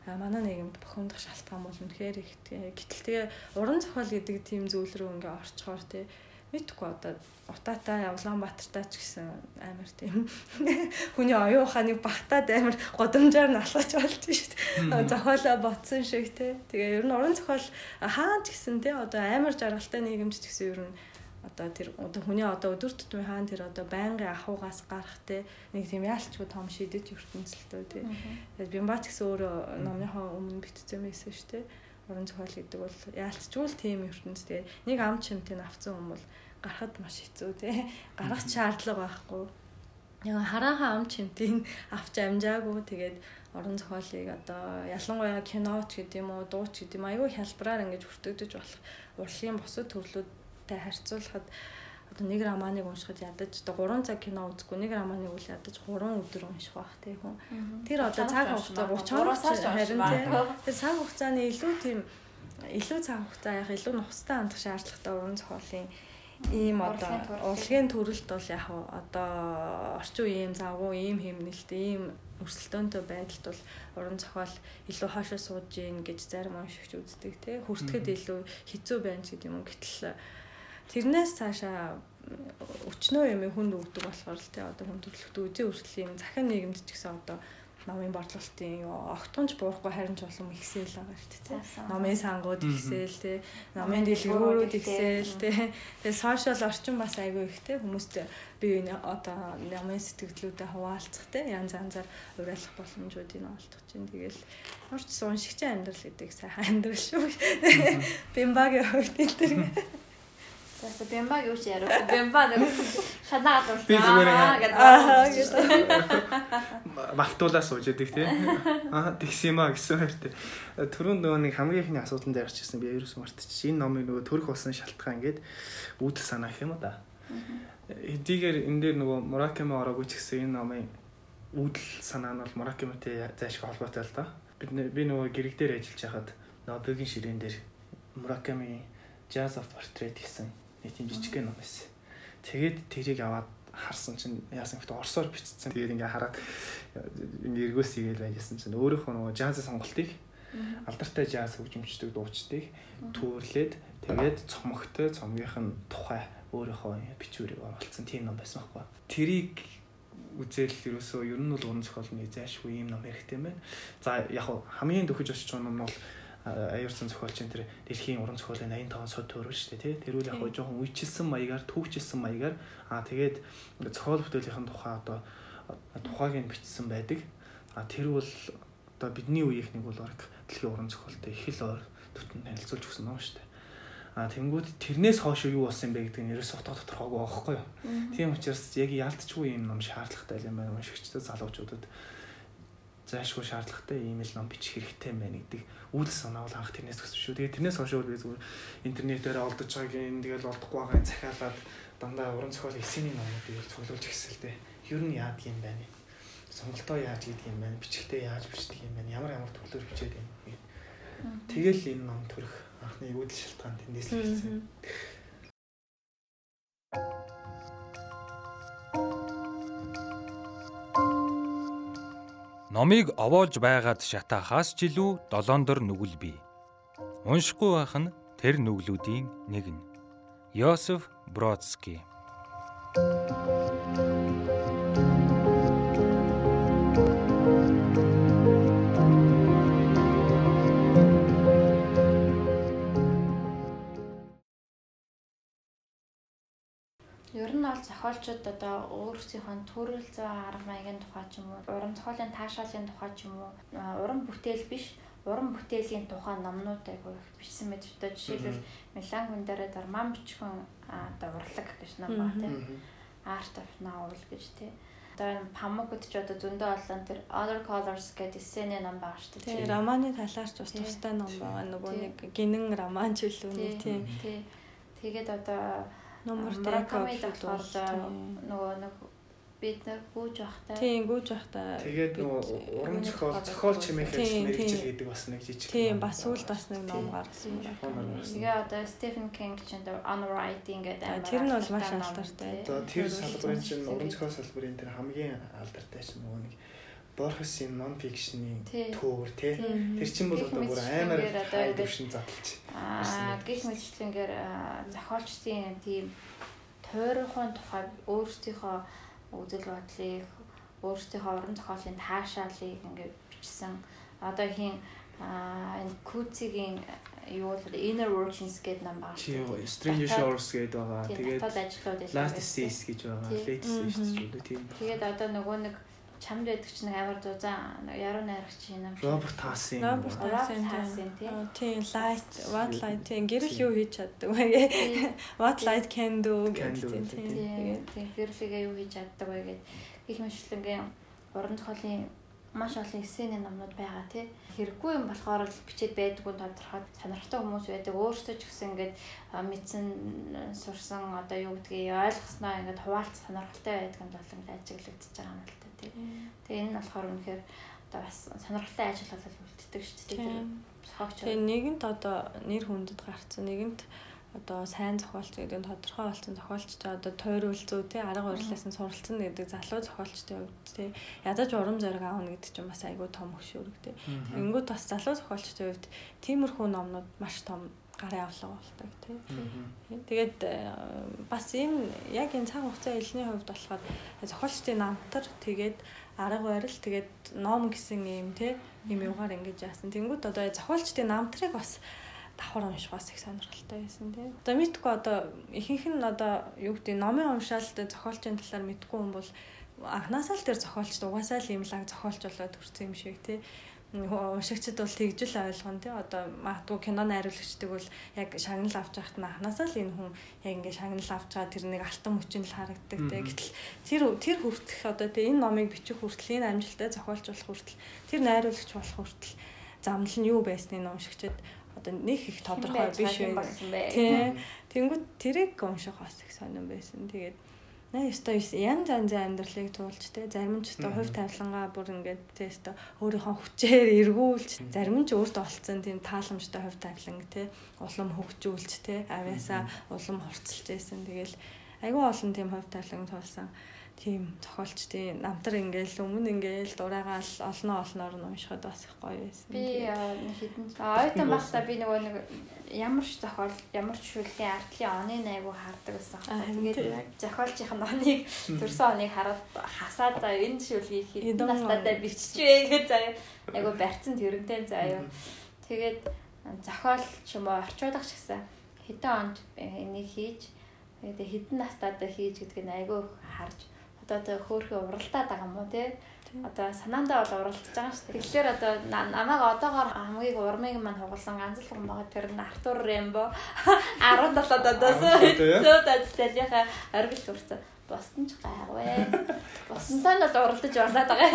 манай нийгэмд бохомдох шалтгаан бол үнэхээр их гэтэл тэгээ уран зохиол гэдэг тийм зүйл рүү ингээ орчхоор тий мэдгүй одоо утаатай Улаанбаатартай ч гэсэн амар тийм. Хүний оюун ухааныг багтаад амар годамжаар нь алхаж болж шүү дээ. Зохиолоо ботсон шиг тий. Тэгээ ер нь уран зохиол хаан ч гэсэн тий одоо амар жаргалтай нийгэмд ч гэсэн ер нь одоо тэр одоо хүний одоо өдөр тутмын хаан тэр одоо байнгын ахугаас гарах те нэг тийм яалчгүй том шидэт ертөнцөлтөө те. Тэгээд бямбач гэсэн өөрөө номынхоо өмнө битцсэн байсан шүү те уран зохиол гэдэг бол яалчгүй л тийм ертөнц те. Нэг ам чимтийг авцсан хүн бол гарахад маш хэцүү те. Гарах шаардлага байхгүй. Яг хараахан ам чимтийг авч амжаагүй. Тэгээд орон зохиолыг одоо ялангуяа киноч гэдэг юм уу дууч гэдэг юм аюу хялбараар ингэж хүртэгдэж болох урлагийн бусад төрлүүд романтай харьцуулахад одоо нэг романыг уншихад ядаж одоо 3 цаг кино үзэхгүй нэг романыг үл ядаж 3 өдөр унших байх тий хүн. Тэр одоо цаг хугацаа 30 харин тий. Тэр цаг хугацааны илүү тийм илүү цаг хугацаа яг илүү нухастай хандах шаардлагатай уран зохиолын ийм одоо урлагийн төрөлт бол яг одоо орчин үеийн завгүй ийм хэмнэлт ийм өрсөлдөөнтэй байдалд бол уран зохиол илүү хаашаа сууж гин гэж зарим уншигч үздэг тий хүртэхэд илүү хэцүү байна ч гэдэг юм гэтэл тэрнээс цаашаа өчнөө юм хүнд өгдөг болохоор л тий одоо хүн төрөлхтөө үзэн өрсөлийн захын нийгэмд ч гэсэн одоо номын борлуулалтын огтонч буурахгүй харин ч улам ихсээл байгаа шүү дээ. Номын сангууд ихсээл тий. Номын дэлгүүрүүд ихсээл тий. Тэгээ сошиал орчин бас айгүй ихтэй хүмүүст бие биений одоо номын сэтгэлдлүүдэд хуваалцах тий. Янз янзаар уриалах боломжуудыг олдох чинь тэгэл урч уншигчийн амьдрал гэдэг сайхан амьдрал шүү. Бимбагийн хувьд энэ төр За бямбаг юу ч яруу. Бямба нэг шанаад урсан. Би зүгээр гэдэг. Малтуулаа сууж яадаг тий. Аа тэгс юм а гэсэн хэрэг. Төрөнд нөгөө нэг хамгийн ихний асуудал дээр гарчихсан би ерөөс мартчих. Энэ номыг нөгөө төрөх болсон шалтгаан ингээд үүдэл санаа гэх юм да. Хэдийгээр энэ дээр нөгөө Мураками ороогүй ч гэсэн энэ номын үүдэл санаа нь бол Муракамитэй зайшгүй холбоотой л да. Би би нөгөө гэрэг дээр ажиллаж байхад нөгөө бөгийн ширээн дээр Мураками Jazz of Portrait гэсэн нэг тийм жижиг ном байсан. Тэгээд тэрийг аваад харсан чинь яасан гэхдээ орсоор бичсэн. Тэгээд ингээ хараад ингээ эргөөс игээл байжсэн чинь өөрийнхөө нөгөө жаз сонголтыг алдартай жаз хөгжимчдэг дуучдыг төвөрлээд тэгээд цомогтой цомгийнх нь тухай өөрийнхөө бичвэрийг оруулсан тийм ном байсан байхгүй. Тэрийг үзэл ерөөсөө ер нь бол уран зохиолны зайшгүй юм ном хэрэгтэй юм байна. За яг хамгийн дөхөж очиж байгаа ном нь бол аюурсан зохиолч энэ дэлхийн уран зохиолын 85 сод төрөв шүү дээ тий. Тэрүүл яг жоохон үечлсэн маягаар төвчилсэн маягаар аа тэгээд зохиол бүтээлийн тухай одоо тухайг нь бичсэн байдаг. А тэр бол одоо бидний үеийнхнийг бол баг дэлхийн уран зохиолтой их л ойр төвтөн танилцуулж өгсөн ном шүү дээ. А тэнгууд тэрнээс хойш юу болсон юм бэ гэдэг нь ерөөс отоо тодорхойгүй байхгүй юу. Тийм учраас яг яалтчгүй юм ном шаардлагатай юм байна уншигчдад залуучуудад зайлшгүй шаардлагатай ийм л ном бичих хэрэгтэй байна гэдэг үйл санаа бол анх тэрнээс төсөв шүү. Тэгээд тэрнээс хойш би зүгээр интернетээр олдож байгааг тэгэл олдохгүй байгааг захиалаад дандаа уран зохиол эсэний номуудыг л цуглуулж гисэн л дээ. Ер нь яадаг юм байна. Сонголтоо яаж хийдэг юм байна. Бичгтээ яаж бичдэг юм байна. Ямар ямар төрлөөр бичээд юм бэ. Тэгэл энэ ном төрөх анхны үүдэл шалтгаан тэндээс л хэлсэн. Номыг овоолж байгаад шатаахаас ч илүү долоондор нүгэл бий. Уншихгүй байх нь тэр нүглүүдийн нэг нь. Йосеф Бродский Ер нь бол зохиолчид одоо өөрсдийнхөө төрөл зүй арга маягийн тухай ч юм уу, уран зохиолын таашаалын тухай ч юм уу, уран бүтээл биш, уран бүтээлийн тухай номнууд айгүй их бичсэн мэт одоо жишээлбэл Милан хүн дээр Дарман бичгэн одоо урлаг гэж ном байна тийм. Art of Novel гэж тийм. Одоо Памукд ч одоо зөндөө олон тэр Other Colors гэдэг эссений ном байгаа шүү дээ. Тийм, романы талаарч бас тустай ном байгаа. Нөгөө нэг гинэн роман ч үлээ нэг тийм. Тэгээд одоо Номер Мураками болохоор нөгөө нэг бид нар гүйж явахдаа Тийм гүйж байхдаа Тэгээд нөгөө уран зохиол зохиол чимээх Тийм, ажил тийм. мэрэгжил гэдэг бас нэг жижиг. тийм бас сүүлд бас нэг ном гаргасан юм байна. Тэгээ одоо Стефен Кинг ч энэ on writing гэдэг амар тэр нь бол маш алдартай. Одоо тэр салбарын чинь уран зохиол салбарын тэр хамгийн алдартай чинь нөгөө нэг Борхесын non fiction-ийн төвөр тий. Тэр чинь бол одоо бүр амар дэвшин задлж. Аа гих мэтлэнгээр аа, зохиолчдын тийм тойрхон тухай өөрсдийнхөө үзэл бодлыг өөрсдийнхөө уран зохиолын таашаалыг ингээд бичсэн. Одоо хин энэ Куцигийн юу бол Inner Workings гэдэг ном байгаа. Чи дээ. Stranger Shores гэдэг байгаа. Тэгээд Last. Seas гэж байгаа. Latest Мгм. шүү дээ тийм. Тэгээд одоо нөгөө нэг чамд байдаг чинь амар зузаан яруу найрагч юм шиг. Роберт Хаасын. Роберт Роберт Хаасын Хаасын, тий. тийм. Тийм light what light тийм гэрэл юу хийж чаддаг вэ. What light can do гэдэг тийм. тийм. Гэрлэгээ юу хийж чаддаг вэ гэд гих мэтлэнгийн уран зохиолын маш олон эссений номнууд байгаа тий. Хэрэггүй юм болохоор л бичээд байдаг нь тодорхой сонирхолтой хүмүүс байдаг. Өөрсдөө ч гэсэн ингээд мэдсэн сурсан одоо юу гэдгийг ойлгосноо ингээд хуваалц сонирхолтой байдаг нь бол ингээд ажиглагдчихж байгаа юм та тий. Тэгээ энэ нь болохоор үнэхээр одоо бас сонирхолтой ажил болол үлддэг шүү дээ. Тэр зохиогч. Тэгээ нэгэнт одоо нэр хүндэд гарцсан нэгэнт одоо сайн зохиолч гэдэг нь тодорхой болсон зохиолчтой одоо тойрол зүй тий арга барилаас нь суралцсан гэдэг залуу зохиолчтой хувьд тий ядаж урам зориг аавна гэдэг чинь бас айгүй том хөшөөрөг тий. Тэнгүүд бас залуу зохиолчтой хувьд тиймэрхүү номнууд маш том гарын авлага болдог тий. Тэгээд э, бас энэ яг энэ цаг хугацаа хэлний хувьд болохоор зохиолчдын намтар тэгээд арга барил тэгээд ном гэсэн юм тий юм юугаар ингэж яасан. Тэнгүүд одоо зохиолчдын намтрыг бас давхар унших бас их сонирхолтой байсан тий. Одоо мэдгүй одоо ихэнх нь одоо юу гэдэг номын уншаалт зохиолчийн талаар мэдгүй юм бол анханасаа л тэр зохиолчд угаасаа л юм лаг зохиолч болоод хүрсэн юм шиг тий уншигчд бол тэгжил ойлгоно тий одоо магадгүй кино найруулагчдаг бол яг шагнал авч байхад нь анханасаа л энэ хүн яг ингээ шагнал авч байгаа тэр нэг алтан мөчөнд л харагддаг тий гэтэл тэр тэр хүртэх одоо тий энэ номыг бичих хүртэл энэ амжилттай зохиолч болох хүртэл тэр найруулагч болох хүртэл замнал нь юу байсныг нь уншигчд одоо нэг их тодорхой биш байх. Тий. Тэнгүүд тэрийг унших бас их сонирн байсан. Тэгээд наа ёстой янз янзын амьдралыг туулж те зарим нь ч ёстой хувь тавилангаа бүр ингээд те ёстой өөрийнхөө хүчээр эргүүлж зарим нь ч өөртөө олцсон тийм тааламжтай хувь тавилан те улам хөгжүүлж те авяасаа улам хурцлж байсан. Тэгэл айгүй олон тийм хувь тавилан туулсан тийм зохиолчдын намтар ингээл өмнө ингээл дураагаал олноо олноор нь уншихад бас их гоё байсан. Би нэг хэдэн ойтон багтаа би нөгөө нэг ямар ч зохиол ямар ч шүлгийн артлын оны айгу хардаг байсан. Аа, Тэгээд зохиолчийн оныг төрсөн оныг хараад хасаад за энэ шүлгийг хэдэн Эдэн настайдаа он. биччихвэ гэж заяа. Айгу барьцсан тэрнтэй заяа. Тэгээд зохиолч юм уу орчуулах ч гэсэн хэдэн онд энийг хийж тэгээд хэдэн настайдаа хийж гэдгийг айгу харж одоо тэ хөөхөө уралдаад байгаа юм уу те одоо санаандаа бол уралдаж байгаа шүү дээ. Тэгэхээр одоо на- намайг одоогоор хамгийн урмыг маань хугалсан ганц л хүн байгаа тэр нь Артур Рембо 17 одоос зөөд ажиллахаа оргил төрсөн. Босton ч гайгүй. Босонтой нь бол уралдаж орлаад байгаа.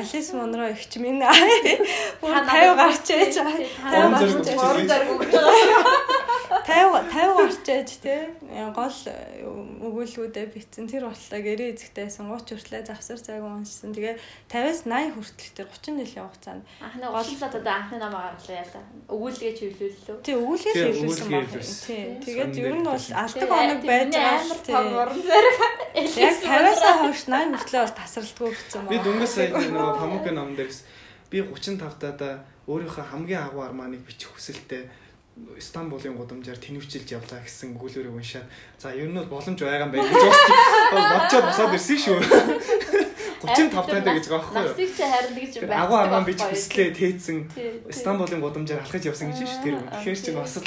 Алис Монро ихч минь бүр 50 гарч ээж Уран зориг гарч өгч байгаа. 50 50 гарч ээж те гол өгүүлбүүдээ битсэн тэр бодлоо гэрээ эзэгтэй сонгууч хүртлээ завсар цаг уншсан. Тэгээ 50-аас 80 хүртэл тэр 30 жилийн хугацаанд Анхны голлоод одоо анхны намаа гарлаа яла. Өгүүлгээ чивлүүллээ. тий өгүүлгээр Тий, хэлүүлсэн өгүүлгээр баг. Тий. Тий. Тэгээд ер нь бол алдаг оног байж байгаа амар том Тий. уран зориг. Яг 50-аас хойш 80 хүртлээ бол тасралтгүй гэсэн Би байна. дөнгөж сая нөгөө Памукын ном дээрс би 35 таада өөрийнхөө хамгийн агуу арманыг бичих хүсэлтэй Стамбулын гудамжаар тэнвчилж явлаа гэсэн өгүүлбэрийг уншаад за ер нь бол боломж байгаа юм байна гэж бас бодчоо босоод ирсэн шүү. 35 таада гэж байгаа байхгүй юу? Насыг чи харин гэж Тэр агуу арман бич хүслээ тээцэн. Стамбулын гудамжаар алхаж явсан гэж шүү тэр. Тэгэхээр чи бас л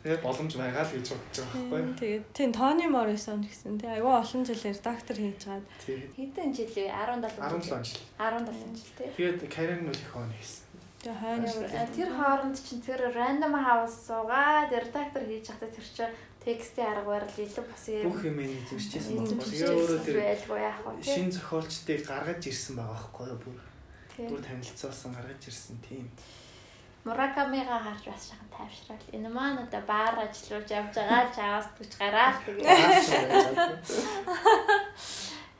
тэгээ боломж байгаа л гэж бодож байгаа байхгүй юу? Тэгээд тийм Тони Моррисон гэсэн тий айгүй олон жил редактор хийж гад Тий. Хэдэн жил вэ? 17 17 жил. 17 жил тий. Тэгээд карьер нь үл их хооно хийсэн. Тэгээ хойно Тэр хооронд чинь тэр random house суугаад редактор хийж байхдаа тэр чинь текстийн арга барил илүү бас Бүх юм эзэмшижсэн байна. Тэгээ өөрөө тэр шин зохиолчдыг гаргаж ирсэн байгаа байхгүй юу бүр бүр танилцуулсан гаргаж ирсэн тийм Муракамига гарч бас шахан тайвшрал. Энэ маань одоо баар ажиллаж явж байгаа чаас түч гараал тэгээ.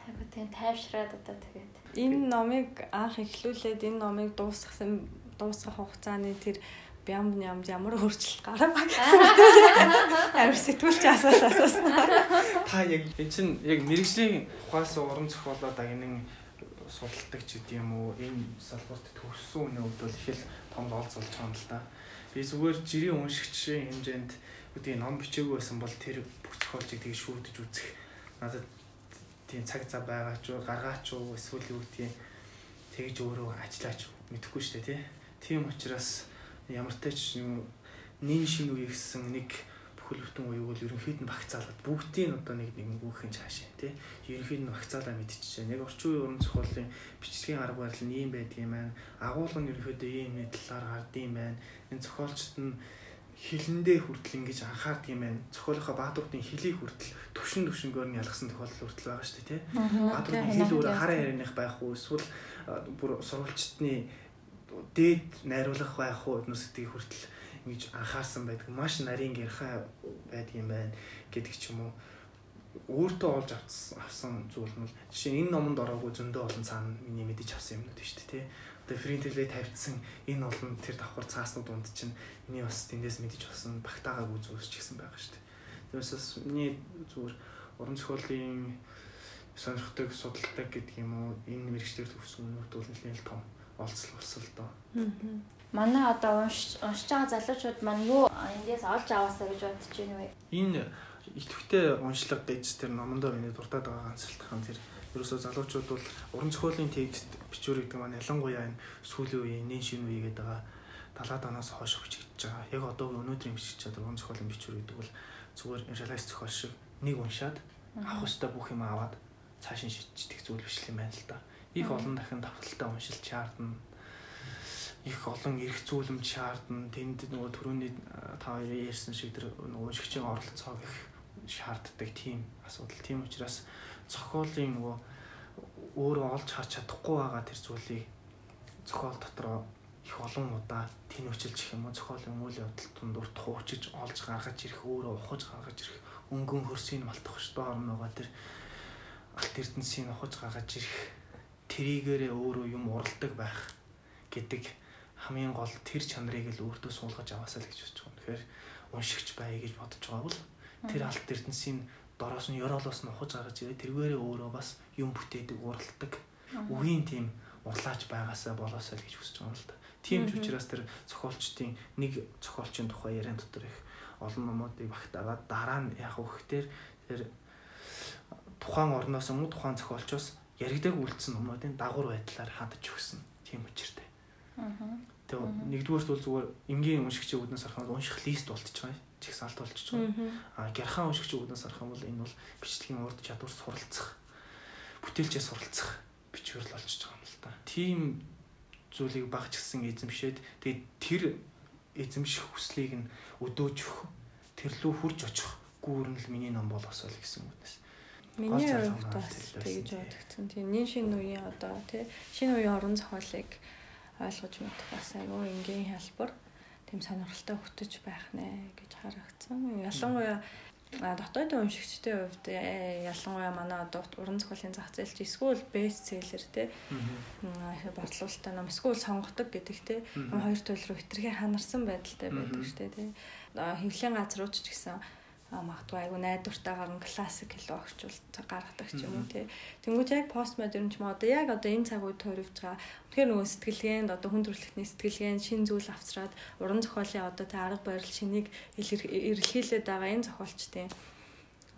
Хайгуу тэгээ тайвшраад одоо тэгээд. Энэ номыг анх эхлүүлээд энэ номыг дуусгасан дуусгах хугацааны тэр бямб нямд ямар өөрчлөлт гарав. Амар сэтгүүлч асуулт асуусан. Та яг энэ чинь яг мэрэгжлийн ухаас уран зохиолоо дагнын судалдаг ч гэдэм үү энэ салбарт төгссөн үнэ хувьд бол их л том олз болж байгаа юм л да. Би зүгээр жирийн уншигчийн хэмжээнд үүдээ ном бичээгүй байсан бол тэр бүх зохиолчийг тэгээ шүүдэж үзэх надад тийм цаг цаа байгаа ч гаргаач уу эсвэл гэдгийг тэгж өөрөө ажиллаач мэдэхгүй шүү дээ тий. Тийм учраас ямар ч нин шин үе гэсэн нэг бүхэл бүтэн үеиг бол ерөнхийд нь багцаалаад бүгдийг нь одоо нэг нэгэн гүөхин цаашаа тий. Ерөнхийд нь багцаалаа мэдчихэж байна. Яг орчин үеийн уран зохиолын бичлэгийн арга барил нь ийм байдгийм байна. Агуулга нь ерөнхийдөө ийм нэг талаар гардыг байна. Энэ зохиолчд нь хилэндээ хүртэл ингэж анхаард юм байна. Зохиолынхоо баатуудын хилийг хүртэл төвшин төвшнгөөр нь ялгсан тохиолдол хүртэл байгаа шүү дээ тий. Баатуудын хил өөрөө хараа ярианых байх уу эсвэл бүр сурвалжтны дээд найруулах байх уу нүсдгийг хүртэл ингэж анхаарсан байдаг. Маш нарийн гэрхай байдаг юм байна гэдэг ч юм уу. Өөртөө олж авсан зүйл нь жишээ энэ номонд ороогүй зөндөө олон цаана миний мэдэж авсан юмнууд шүү дээ тий. Одоо фринтэлээ тавьдсан энэ олон тэр давхар цааснууд дунд чинь миний бас тэндээс мэдэж авсан багтаагааг үзүүлж гисэн байгаа шүү дээ. Тэрээс бас миний зүгээр уран зохиолын сонирхдаг, судалдаг гэдэг юм уу энэ мэрэгчлэр төгсөн өнөрт бол нэлээд том олцол болсон л доо. Манай одоо уншиж байгаа залуучууд маань юу эндээс олж аваасаа гэж бодож байна вэ? Энэ идэвхтэй уншлага гэж тэр номондоо миний дуртаад байгаа ганцлалтхан тэр ерөөсөө залуучууд бол уран зохиолын текст бичвэр гэдэг маань ялангуяа энэ сүүлийн үеийн нэн шин үе гэдэг байгаа далаад анаас хойш бичиж байгаа. Яг одоо өнөөдрийн бичиж чаддаг уран зохиолын бичвэр гэдэг бол зүгээр реалист зохиол шиг нэг уншаад авах ёстой бүх юм аваад цааш нь шийдчих зүйл биш юм байна л да. Их олон дахин давталтай уншилж шаардна их олон эрх зүйлэмж шаардна. Тэнд нөгөө түрүүний та ярьсан шиг тэр нөгөө шигчийн оролцоог их шаарддаг тийм асуудал. Тийм учраас зохиолын нөгөө өөрөө олж харж чадахгүй байгаа тэр зүйлийг зохиол дотроо их олон удаа тэнүүчилж юм уу зохиолын үйл явдал тундуур туучиж олж гаргаж ирэх өөрөө ухаж гаргаж ирэх өнгөн хөрсийг малтах ш доор нөгөө тэр алт эрдэнсийг ухаж гаргаж ирэх тригээрээ өөрөө юм уралдаг байх гэдэг хамгийн гол тэр чанарыг л өөртөө суулгаж аваасаа л гэж бодож байгаа. Тэгэхээр уншигч бай гэж бодож байгаа бол тэр алт эрдэнсийн дороос нь ёроолоос нь ухаж гаргаж ирээ тэргээрээ өөрөө бас юм бүтээдэг, уралдаг. Үгийн тийм урлаач байгаасаа болоосаа л гэж хүсэж байгаа юм л да. Тийм ч учраас тэр зохиолчдын нэг зохиолчийн тухай яриан дотор их олон номуудыг багтаагаад дараа нь яг өгөхтэр тэр тухайн орноос мөн тухайн зохиолчоос яригдаг үлдсэн номуудын дагуур байдлаар хадаж өгсөн тийм учиртай. Тэгээ нэгдүгээрт бол зүгээр энгийн харах юм бол унших лист болчихж байгаа чигсаалт болчихж байгаа. А гярхан уншигчийн үүднээс харах юм бол энэ бол бичлэгийн урд чадвар суралцах, бүтээлчээ суралцах бичвэр л болчихж байгаа юм л та. Тим зүйлийг багч гисэн эзэмшээд тэгээ тэр эзэмших хүслийг нь өдөөж өгөх, тэр лүү хурж очих гүүрэн л миний ном болосоо л гэсэн үгнээс. Миний хувьд бас тэгж бодогдсон. Тийм нэг шинэ үеийн одоо тий шинэ үеийн орон зохиолыг ойлгож мэдэх бас айгүй энгийн хэлбэр. Тийм сонирхолтой хөтөж байх нэ гэж харагдсан. Ялангуяа дотоодын уншигчдын хувьд э, ялангуяа манай одоо уран зохиолын зах зээлч эсвэл бестселлер те борлуулалтаа ном эсвэл сонгодог гэдэг те хоёр төл рүү хитрхи ханарсан байдалтай байдаг штэ те хэвлэлийн газрууч ч гэсэн магадгүй айгу найдвартайгаар нь классик хэлөө огчвол гаргадаг ч юм уу тий. Тэнгүүд яг пост модерн ч юм одоо яг одоо энэ цаг үед тойрвж байгаа. Тэгэхээр нөгөө сэтгэлгээнд одоо хүн төрөлхтний сэтгэлгээнд шин зүйл авчраад уран зохиолын одоо тэ арга барил шинийг эрэлхийлээд байгаа энэ зохиолчдын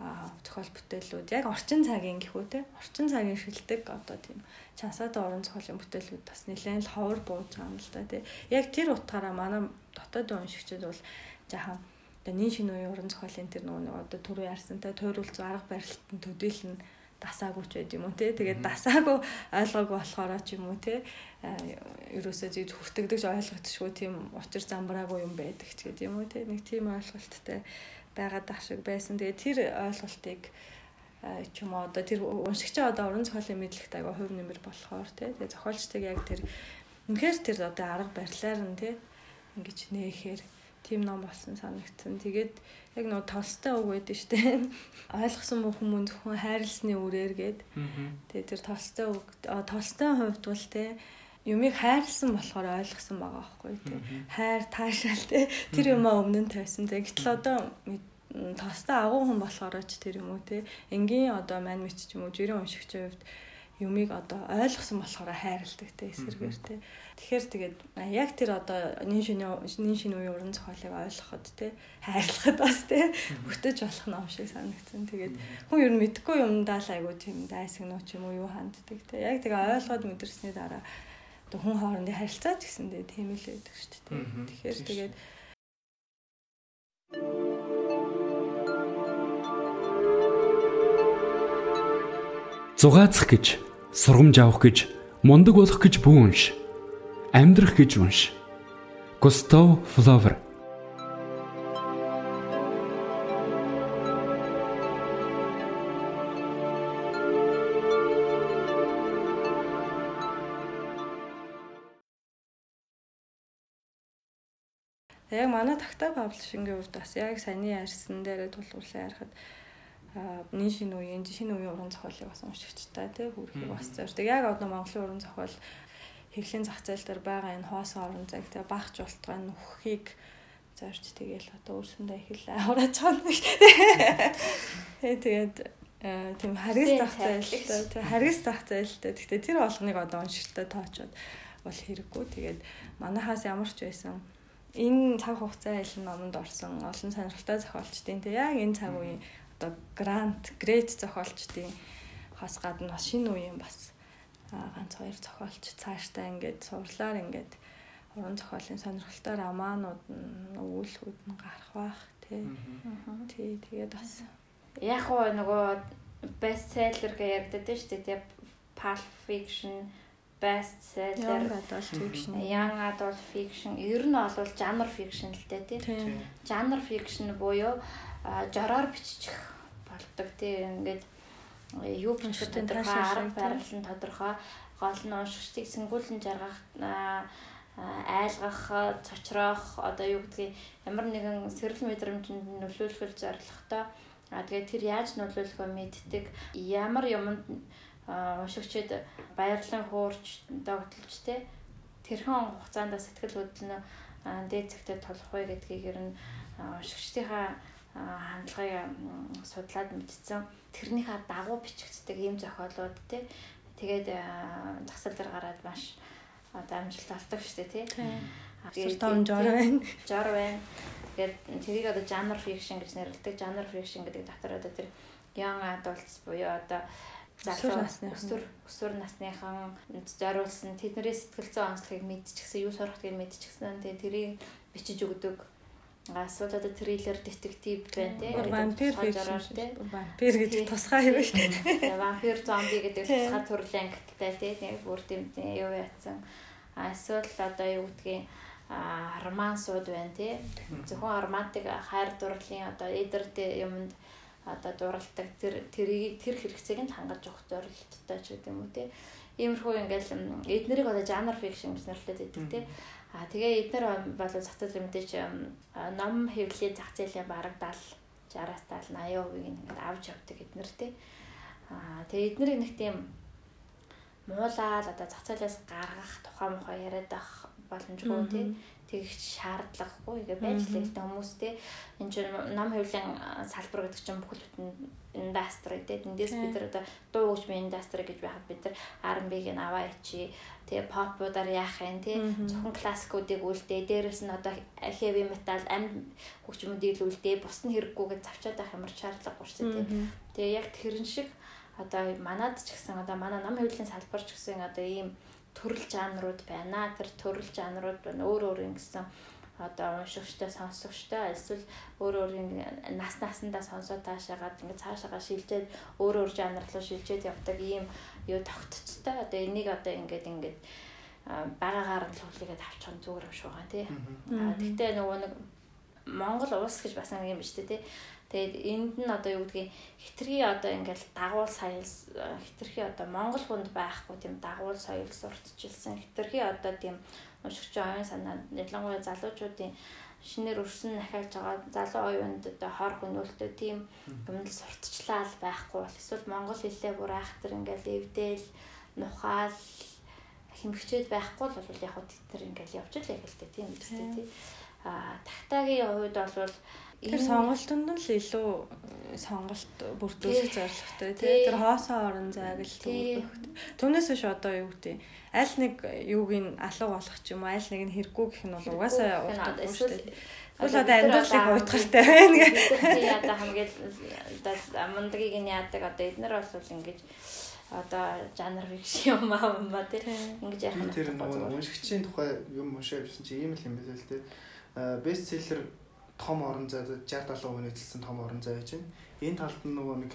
а зохиол бүтээлүүд яг орчин цагийн гэхүү те орчин цагийн шилдэг одоо тийм чансаатай уран зохиолын бүтээлүүд бас нэлээд л ховор бууж байгаа юм л да тий. Яг тэр утгаараа манай дотоод уншигчид бол жаахан одоо нин шинэ үеийн уран зохиолын тэр нөгөө одоо түрүү ярьсантай тойруулц арга барилтанд төдийлн дасаагүй ч байд юм уу те. Тэгээд дасаагүй ойлгоогүй болохоор ч юм уу те ерөөсөө зүйд хүртэгдэж ойлгогдчихгүй тийм учир замбраагүй юм байдаг ч гэдэг юм уу те. Нэг тийм ойлголттой байгаад ах шиг байсан. Тэгээд тэр ойлголтыг ч юм уу одоо тэр уншигчаа одоо уран зохиолын мэдлэгт аяга хувь нэмэр болохоор те. Тэгээд зохиолчдыг яг тэр үнэхээр тэр одоо арга барилаар нь те ингэж нээхээр тийм ном болсон санагдсан. Тэгээд яг нөө толстой үг байдаг штэ. Ойлгосон бүх хүмүүс зөвхөн хайрлсны үрээр гээд. Тэгээд тэр толстой үг толстой хувьд бол те юмыг хайрлсан болохоор ойлгосон байгаа байхгүй тий. Хайр таашаал тий. Тэр юмаа өмнө нь тавьсан. Гэтэл одоо тостой агуу хүн болохоор ч тэр юм уу тий. Энгийн одоо мань мэт ч юм уу жирийн уншигчийн хувьд юмыг одоо ойлгосон болохоор хайрладаг те эсэргээр те. Тэгэхээр тэгээд яг тэр одоо нин шинэ нин шинэ үеийн уран зохиолыг ойлгоход те хайрлахад бас те хөтөж болох ном шиг санагдсан. Тэгээд хүн ер нь мэдхгүй юмдаа л айгуу тийм дайсагнуу ч юм уу юу ханддаг те. Яг тэгээ ойлгоод мэдэрсний дараа одоо хүн хоорондын харилцаа ч гэсэндээ тийм л байдаг шүү дээ. Тэгэхээр тэгээд Зугаацах гэж сургамж авах гэж, мундаг болох гэж бүү унш. Амьдрах гэж унш. Густав Флавер Яг манай тагтаа паблишингийн хувьд бас яг саяны ярьсан дээрээ тулгуурлаа ярихад нэг шинэ үеийн шинэ үеийн уран зохиолыг бас уншигчтай тий хүрхийг бас зорддог. Яг одоо Монголын уран зохиол хэвлийн зах зээл дээр байгаа энэ хоосон орон зайг тий багч болтгой нөхөхийг зорж тэгээл одоо өөрсөндөө их л авраж байгаа юм. Тий тэгээд тийм харгас зах зээлтэй тий харгас зах зээлтэй. Гэхдээ тэр болгоныг одоо уншигчтай тоочод бол хэрэггүй. Тэгээд манахаас ямар ч байсан энэ цаг хугацаа айлын номонд орсон олон сонирхолтой зохиолчдын тий яг энэ цаг үеийн одоо грант, грейд зохиолчдын хас гадна бас шинэ үеийн бас ганц хоёр зохиолч цаашдаа ингээд сурлаар ингээд уран зохиолын сонирхолтой романууд нь өвүүлүүд нь гарах бах тий. Тий тэгээд бас яг гоо нөгөө бестселлер гэж яригддаг шүү дээ тий. Pulp Fiction bestseller adult fiction. Young adult fiction. Ер нь бол жанр fiction л дээ тий. Жанр fiction буюу жороор биччих болдог. Тий ингээд юу бичих тодорхой арга барил нь тодорхой. Гол нь уншигчдыг сэнгүүлэн жаргах айлгах цочроох одоо юу гэдгийг ямар нэгэн сэрэл мэдрэмжинд нөлөөлөх зорилготой а тэгээд тэр яаж нөлөөлөхөө мэддэг. Ямар юмд уншигчид баярлан хуурч догтлж те тэрхэн хугацаанд сэтгэл хөдлөнө дээд зэгтээ толох вэ гэдгийг ер нь уншигчдийнхаа хандлагыг судлаад мэдсэн. Тэрнийхээ дагуу бичигддэг ийм зохиолууд тий. Тэгээд засал дээр гараад маш одоо амжилт олдог шүү дээ тий. Тэгээд том жор байна. Жор байна. Тэгээд тэрийг одоо genre fiction гэж нэрлэдэг. Genre fiction гэдэг дотор одоо тэр young adults буюу одоо залуу насны өсвөр өсвөр насныхан зориулсан тэдний сэтгэл зүйн онцлогийг мэдчихсэн, юу сурах гэдгийг мэдчихсэн. Тэгээд тэрийг бичиж өгдөг Асуул одоо триллер детектив байна тий. Вампир тий. Вампир гэдэг тусгай юм шүү дээ. Вампир зомби гэдэг тусгай төрлийн ангиттай тий. Нэг бүр тэмдэн юу яатсан. Асуул одоо юу гэдгийг романсууд байна тий. Зөвхөн романтик хайр дурлалын одоо эдэртэй юмд одоо дурлалдаг тэр тэрийг тэр хэрэгцээг нь хангаж өгөх зорилттой ч гэдэг юм уу тий. Иймэрхүү ингээл эднэрийг одоо жанр фикшн гэж нэрлэдэг тий. А тэгээ эдгээр бол зээл мэдээж ном хэвлэлийн зах зээлийн бараг 70 60-аас 70 80%-ийг ингээд авч явдаг эднэр тий. А тэгээ эднэрийг нэг тийм муулаад одоо зээлээс гаргах тухай мухай яриад байх боломжгүй тий тэгэх шаардлагагүй. Ингээ байж л л хүмүүс те энэ чинь ном хөвлийн салбар гэдэг чинь бүхэл бүтэн индастри те. Эндээс бид нар одоо дуу хөгжмийн индастри гэж байхад бид нар R&B-г нь аваа ичи тэгээ попудаар яах юм те. Зөвхөн классикуудыг үлдээ. Дээрэс нь одоо heavy metal амь хөгжмүүдийг л үлдээ. Бус нь хэрэггүй гэж завчаад байх ямар шаардлагагүй шүү дээ тэгээ яг тэрэн шиг одоо манад ч гэсэн одоо манай ном хөвлийн салбар ч гэсэн одоо ийм төрөл жанрууд байна. Тэр төрөл жанрууд байна. Өөр өөр ингэсэн одоо уншигчтай сонсогчтой эсвэл өөр өөрийн нас насандаа сонсоод таашаагаад ингээд цаашаага шилжээд өөр өөр жанр руу шилжээд явдаг ийм юу тогтцтой одоо энийг одоо ингээд ингээд багаагаар л хөлийгээд авчих зүгээр юм шүү га тий. Тэгтээ нөгөө нэг Монгол улс гэж бас нэг юм биш үү тий. Тэгээд энд нь одоо юу гэдгийг хитрхи одоо ингээл дагуул соёл хитрхи одоо Монгол хүнд байхгүй тийм дагуул соёл сурталчилсан. Хитрхи одоо тийм уншигч оюун санаа ялангуяа залуучуудын шинээр өрсөн ахиалж байгаа залуу оюунд одоо хор хөнөөлтөө тийм юм л сурталчлаа байхгүй бол эсвэл монгол хэлээ бүр айхтар ингээл эвдэл нухаал хэмгчээд байхгүй л бол яг хөө тэр ингээл явж л тээ тийм үстэй тий. а тагтагийн хувьд бол Тэр сонголтонд нь л илүү сонголт бүрдүүлэх зорилготой тий. Тэр хоосон орон зайг л төвлөх. Түүнээс биш одоо юу гэдэг аль нэг юуг нь алга болох ч юм уу аль нэг нь хэрэггүй гэх нь бол угаасаа уудаг шүү дээ. Тэгвэл одоо амьдралыг уйтгартай байна гэх. Тий одоо хамгийн одоо мундагийг нь яадаг одоо эднэр бол ингэж одоо жанр биш юм аа юм ба тий. Ингэж яах юм. Тэр нөгөө уншигчийн тухай юм уншаа явсан чи ийм л юм байна л тий. Бест селлер том орон зай 60 70% нийцэлсэн том орон зай байж байна. Энэ талд нь нөгөө нэг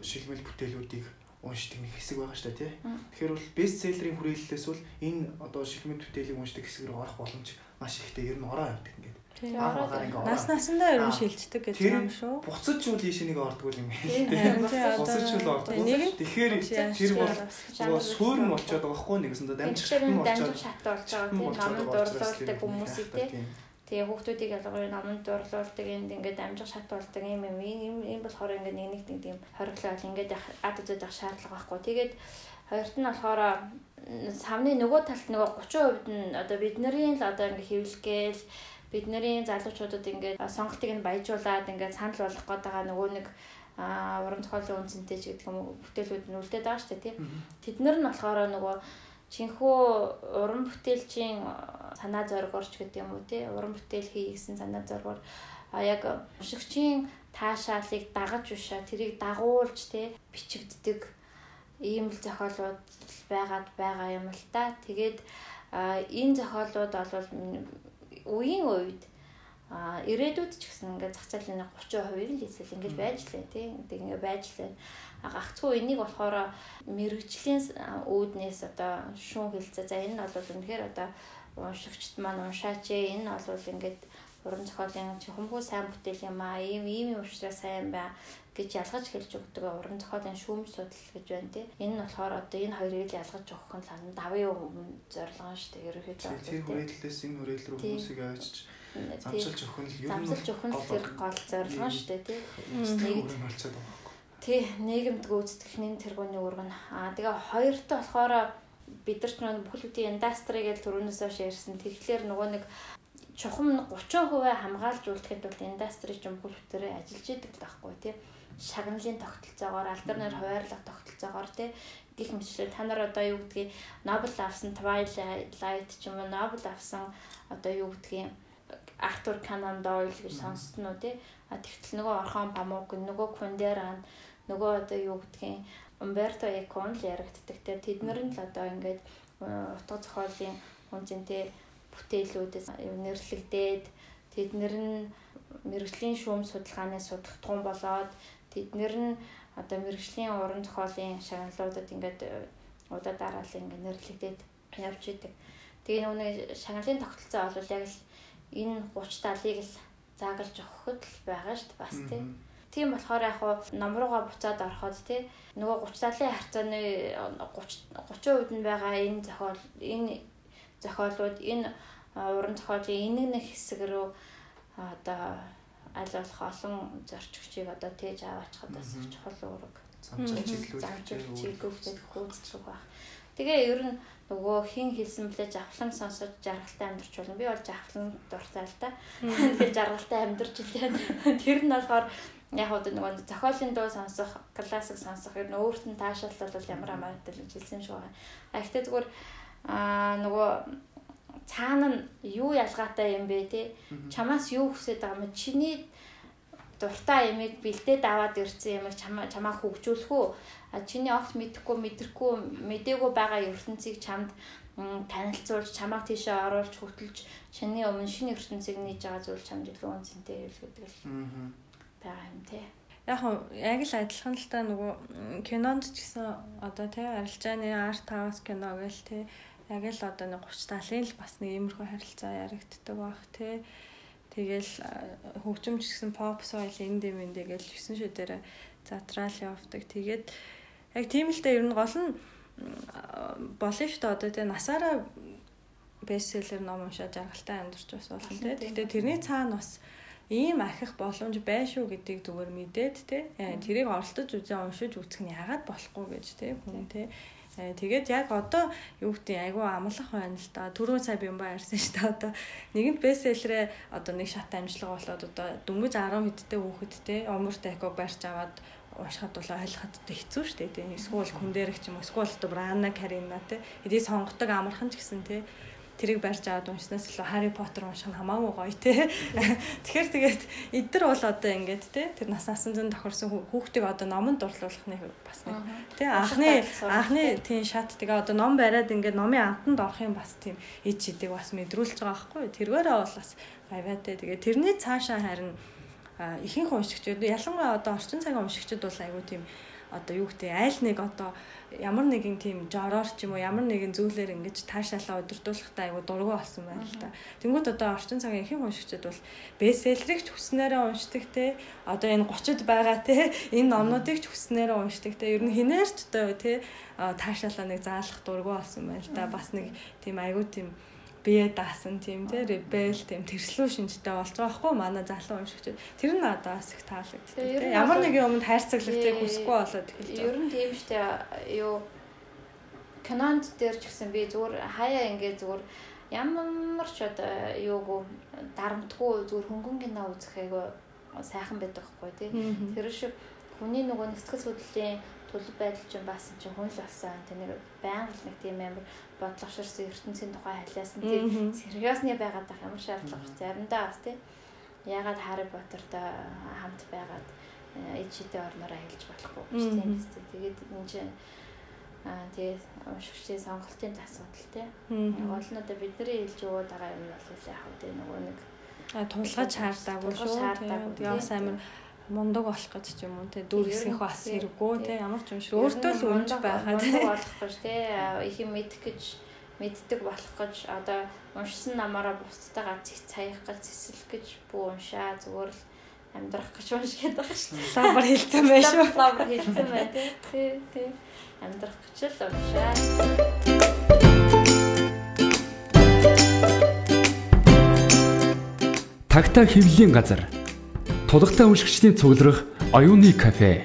шилмэл бүтээлүүдийг уншдаг нэг хэсэг байгаа шүү дээ тий. Тэгэхээр бол бест селлерийн хүрээллээс бол энэ одоо шилмэл бүтээлийг уншдаг хэсэг рүү орох боломж маш ихтэй ер нь ороо явдаг ингээд. Нас насандаа ер нь шилждэг гэж юм шүү. Буцаж юу лиш нэг ордог юм байна. Буцаж юу ордог. Тэгэхээр тэр бол нөгөө суурь нь болчиход байгаа хгүй нэгсэндээ шат нь болчиход шат болж байгаа намд дурлуулдаг хүмүүсийг тийм Тэгээ хүүхдүүдийг ялгаагүй номонд дурлуулдаг энд ингээд амжих шат болдог юм юм ийм ийм болохоор ингээд нэг нэг тийм хориглол ингээд ад үзэж явах шаардлага байхгүй. Тэгээд хоёрт нь болохоор савны нөгөө талд нөгөө 30% нь одоо бидний л одоо ингээд хэвлэгээл бидний залуучуудад ингээд сонголтыг нь баяжуулаад ингээд санал болгох гээд байгаа нөгөө нэг уран зохиолын үнцэнтэй ч гэдэг юм уу бүтээлүүд нь үлдээд байгаа шүү дээ тий. Тэд нар нь болохоор нөгөө чинхүү уран бүтээлчийн санаа зоригорч гэдэг юм уу тий уран бүтээл хий гэсэн санаа зоригор. А яг уншигчийн таашаалыг дагаж бишаа тэрийг дагуулж тий бичигддэг ийм л зохиолууд байгаад байгаа юм л та. Тэгээд энэ зохиолууд бол үеийн үед а ирээдүйд ч гэсэн ингээд зах зээлийн 30% л эсвэл ингэж байж лээ тий ингээд байж лээ гагцгүй энийг болохоор мэрэгжлийн үүднээс одоо шүүн хэлцээ. За энэ нь бол үнэхээр одоо уншигчд маань уншаач ээ. Энэ бол ингээд уран зохиолын чихэмгүй сайн бүтээл юм аа. Ийм ийм юм уушраа сайн бай гэж ялгаж хэлж өгдөг уран зохиолын шүүмж судал гэж байна тий. Энэ нь болохоор одоо энэ хоёрыг л ялгаж өгөх нь лан давын өмнө зорилго шүү дээ. Ерөнхийдөө тэр хүрээлэлээс энэ хүрээлэл рүү хүмүүсийг авчиж замшилж өгөх нь ер нь замшилж өгөх нь тэр гол зорилго шүү дээ тий. Нэг болчиход байгаа Тий, нийгэмд гүйцэтгэхний тэргүүний нь. Аа тэгээ хоёрт болохоор бид нар ч нөгөө бүхэл бүтэн индастри гэж түрүүнээс хойш ярьсан. Тэгэхээр нөгөө нэг чухам 30% хамгаалж үлдэхэд бол индастри ч бүхэл бүтээрээ ажиллаж идэг л байхгүй тий. Шагналын тогтолцоогоор алдарнаар хуваарлах тогтолцоогоор тий гих мэтлээ та нар одоо юу гэдгийг Нобел авсан Twilight ч юм уу Нобел авсан одоо юу гэдгийг Артур Канан Дойл гэж сонссон уу тий. А тэгтэл нөгөө Орхон Памук нөгөө Кундеран нөгөө одоо юу гэдгийг Умберто Экон л яригддаг. Тэгээ тэднэр нь л одоо ингээд утга зохиолын хүнзэнтэй бүтээлүүдээс нэрлэгдээд тэднэр нь мэрэгжлийн шүүм судалгааны судалгатгун болоод тэднэр нь одоо мэрэгжлийн уран зохиолын шагналуудад ингээд удаа дараал ингээд нэрлэгдээд явж идэг. Тэгээ нөгөө шагналын тогтолцоо бол яг л энэ 30 талыг л заагалж өгөхөд л байгаа шүү дээ бас тийм Тийм болохоор яг хуу ном руугаа буцаад ороход тий нөгөө 30 талын харьцааны 30 30% нь байгаа энэ зохиол энэ зохиолууд энэ уран зохиолын энийг нэг хэсэг рүү одоо аль болох олон зорчигчийг одоо тээж аваачихад бас чухал үүрэг чиглүүлээд гүйцэтгэх байх. Тэгээ ер нь нөгөө хин хэлсэн блэ жавхлан сонсож жаргалтай амьдарч болно. Би бол жавхлан дуртай л да. Тэгээ жаргалтай амьдарч илээ. Тэр нь болохоор яг одоо нөгөө зохиолын дуу сонсох, классик сонсох ер нь өөрт нь таашаал бол ямар амартай л хэлсэн шиг байна. А ихтэй зүгээр аа нөгөө цаана нь юу ялгаатай юм бэ те? Чамаас юу хүсэж байгаа юм? Чиний дуртай ямиг бэлдээд аваад ирсэн ямиг чамаа чамаа хөгжүүлэх үү? Чиний огт мэдхгүй мэдрэхгүй мдээгүй байгаа ертөнцийг чамд танилцуулж чамааг тийшээ оруулж хөтөлж чиний өмнө шинэ ертөнцийг нээж байгаа зүйл чамд илүү үнцэнтэй гэдэг л. Аа байгаа юм тий. Яг яг л адилхан л та нөгөө кинонд ч гэсэн одоо тий арилжааны арт хаус кино гээл тий яг л одоо нэг 30 70-ын л бас нэг иймэрхүү харилцаа яригддаг баг тий. Тэгэл хөгжимч гэсэн pop soul indie мэндэ гэж 9 шү дээр затраал явдаг. Тэгээд яг тийм л дээ ер нь гол нь болно шүү дээ одоо тэгээ насаараа бестселлер ном уншаад жаргалтай амьдарч бас болно те. Гэхдээ тэрний цаана бас ийм ахих боломж байна шүү гэдгийг зүгээр мэдээд те. Тэрийг оролдож үзээ уншиж үзэх нь яагаад болохгүй гэж те хүн те. Тэгээд яг одоо юу гэдэг айгүй амлах байна л да. Түрүү цай бямба ярьсан шүү дээ. Одоо нэгэнт бестселлерээ одоо нэг шат амжилга болоод одоо дөнгөж 10 хэдтэй хүүхэд те. Умурт эког барьж аваад уушхад бол ойлгоход хэцүү шүү дээ тийм эсвэл хүн дээрх ч юм уу эсвэл одоо Брана Карина тий эдий сонгодог амархан ч гэсэн тий тэрийг барьж аваад уншснаас илүү Harry Potter унших нь хамаагүй гоё тий. Тэгэхээр тэгээд эдгэр бол одоо ингээд тий тэр нас насанд тохирсон хүүхдийг одоо номонд дурлуулах нэг бас нэг тий анхны анхны тий шат тэгээ одоо ном бариад ингээд номын амтанд орох юм бас тийм ид чидэг бас мэдрүүлж байгаа байхгүй. Тэргээрээ бол бас гавьяатай. Тэгээ тэрний цаашаа харин ихэнх уншигчид ялангуяа одоо орчин цагийн уншигчид бол айгүй тийм одоо юу гэдэг айл нэг одоо ямар нэгэн тийм жороор ч юм уу ямар нэгэн зүйлээр ингэж таашаалаа удирдуулахтаа айгүй дургу болсон байна л да. Тэнгүүд одоо орчин цагийн ихэнх уншигчид бол бестселлерийг ч хүснээрээ уншдаг те одоо энэ 30-д байгаа те энэ номнуудыг ч хүснээрээ уншдаг те ер нь хинээр ч одоо те таашаалаа нэг заалах дургу болсон байна л да. Бас нэг тийм айгүй тийм бие даасан тийм тий ребел тийм тэрслүү шинжтэй болж байгаа хгүй манай залуу уншигч тэр нь одоо бас их таалагддаг ямар нэгэн юмд хайрцаглалтыг хүсэхгүй болоод эхэлж байна. Ер нь тийм штэ юу канонд дээр ч гэсэн би зүгээр хаяа ингээд зүгээр ямар ч одоо юуг дарамтгүй зүгээр хөнгөн кино үзэх айгу сайхан байдаг хгүй тий тэр шиг хүний нөгөө нэгтгэл судлалын төлөв байдал чинь бас чинь хүн л болсон. Тэнийг байнга л нэг тийм амар бодлогоширсан ертөнцийн тухай халиасан тийм сериосны байгаад байх ямар шаардлага заримдаа бас тийм ягаад Harry Potter-тай хамт байгаад ээжидээ орноороо хэлж болохгүй гэж тийм үстэй. Тэгээд энэ чинь аа тэгээд уншигчдын сонголтын асуудал тийм. Гол нь одоо бидний хэлж өгөөд байгаа юм бол яг хөө нөгөө нэг тулгаж хаардаагүй шүү. Тэгээд бас амар мундаг болох гэж ч юм уу те дүр хэсгийнх бас хэрэггүй те ямар ч юм шиг өөртөө л өнж байхад болох гэж те их юм мэдэх гэж мэддэг болох гэж одоо уншсан намаараа бусдтайгаа цаях гэж цэцэлэх гэж бүү уншаа зүгээр л амьдрах гэж уншгээд байгаа шүү дээ. Лабар хэлсэн байх шүү. Лабар хэлсэн бай тий. Тий, тий. Амьдрах гэж л уншаа. Тагта хөвлийн газар Тулгатай уншигчдийн цугларах оюуны кафе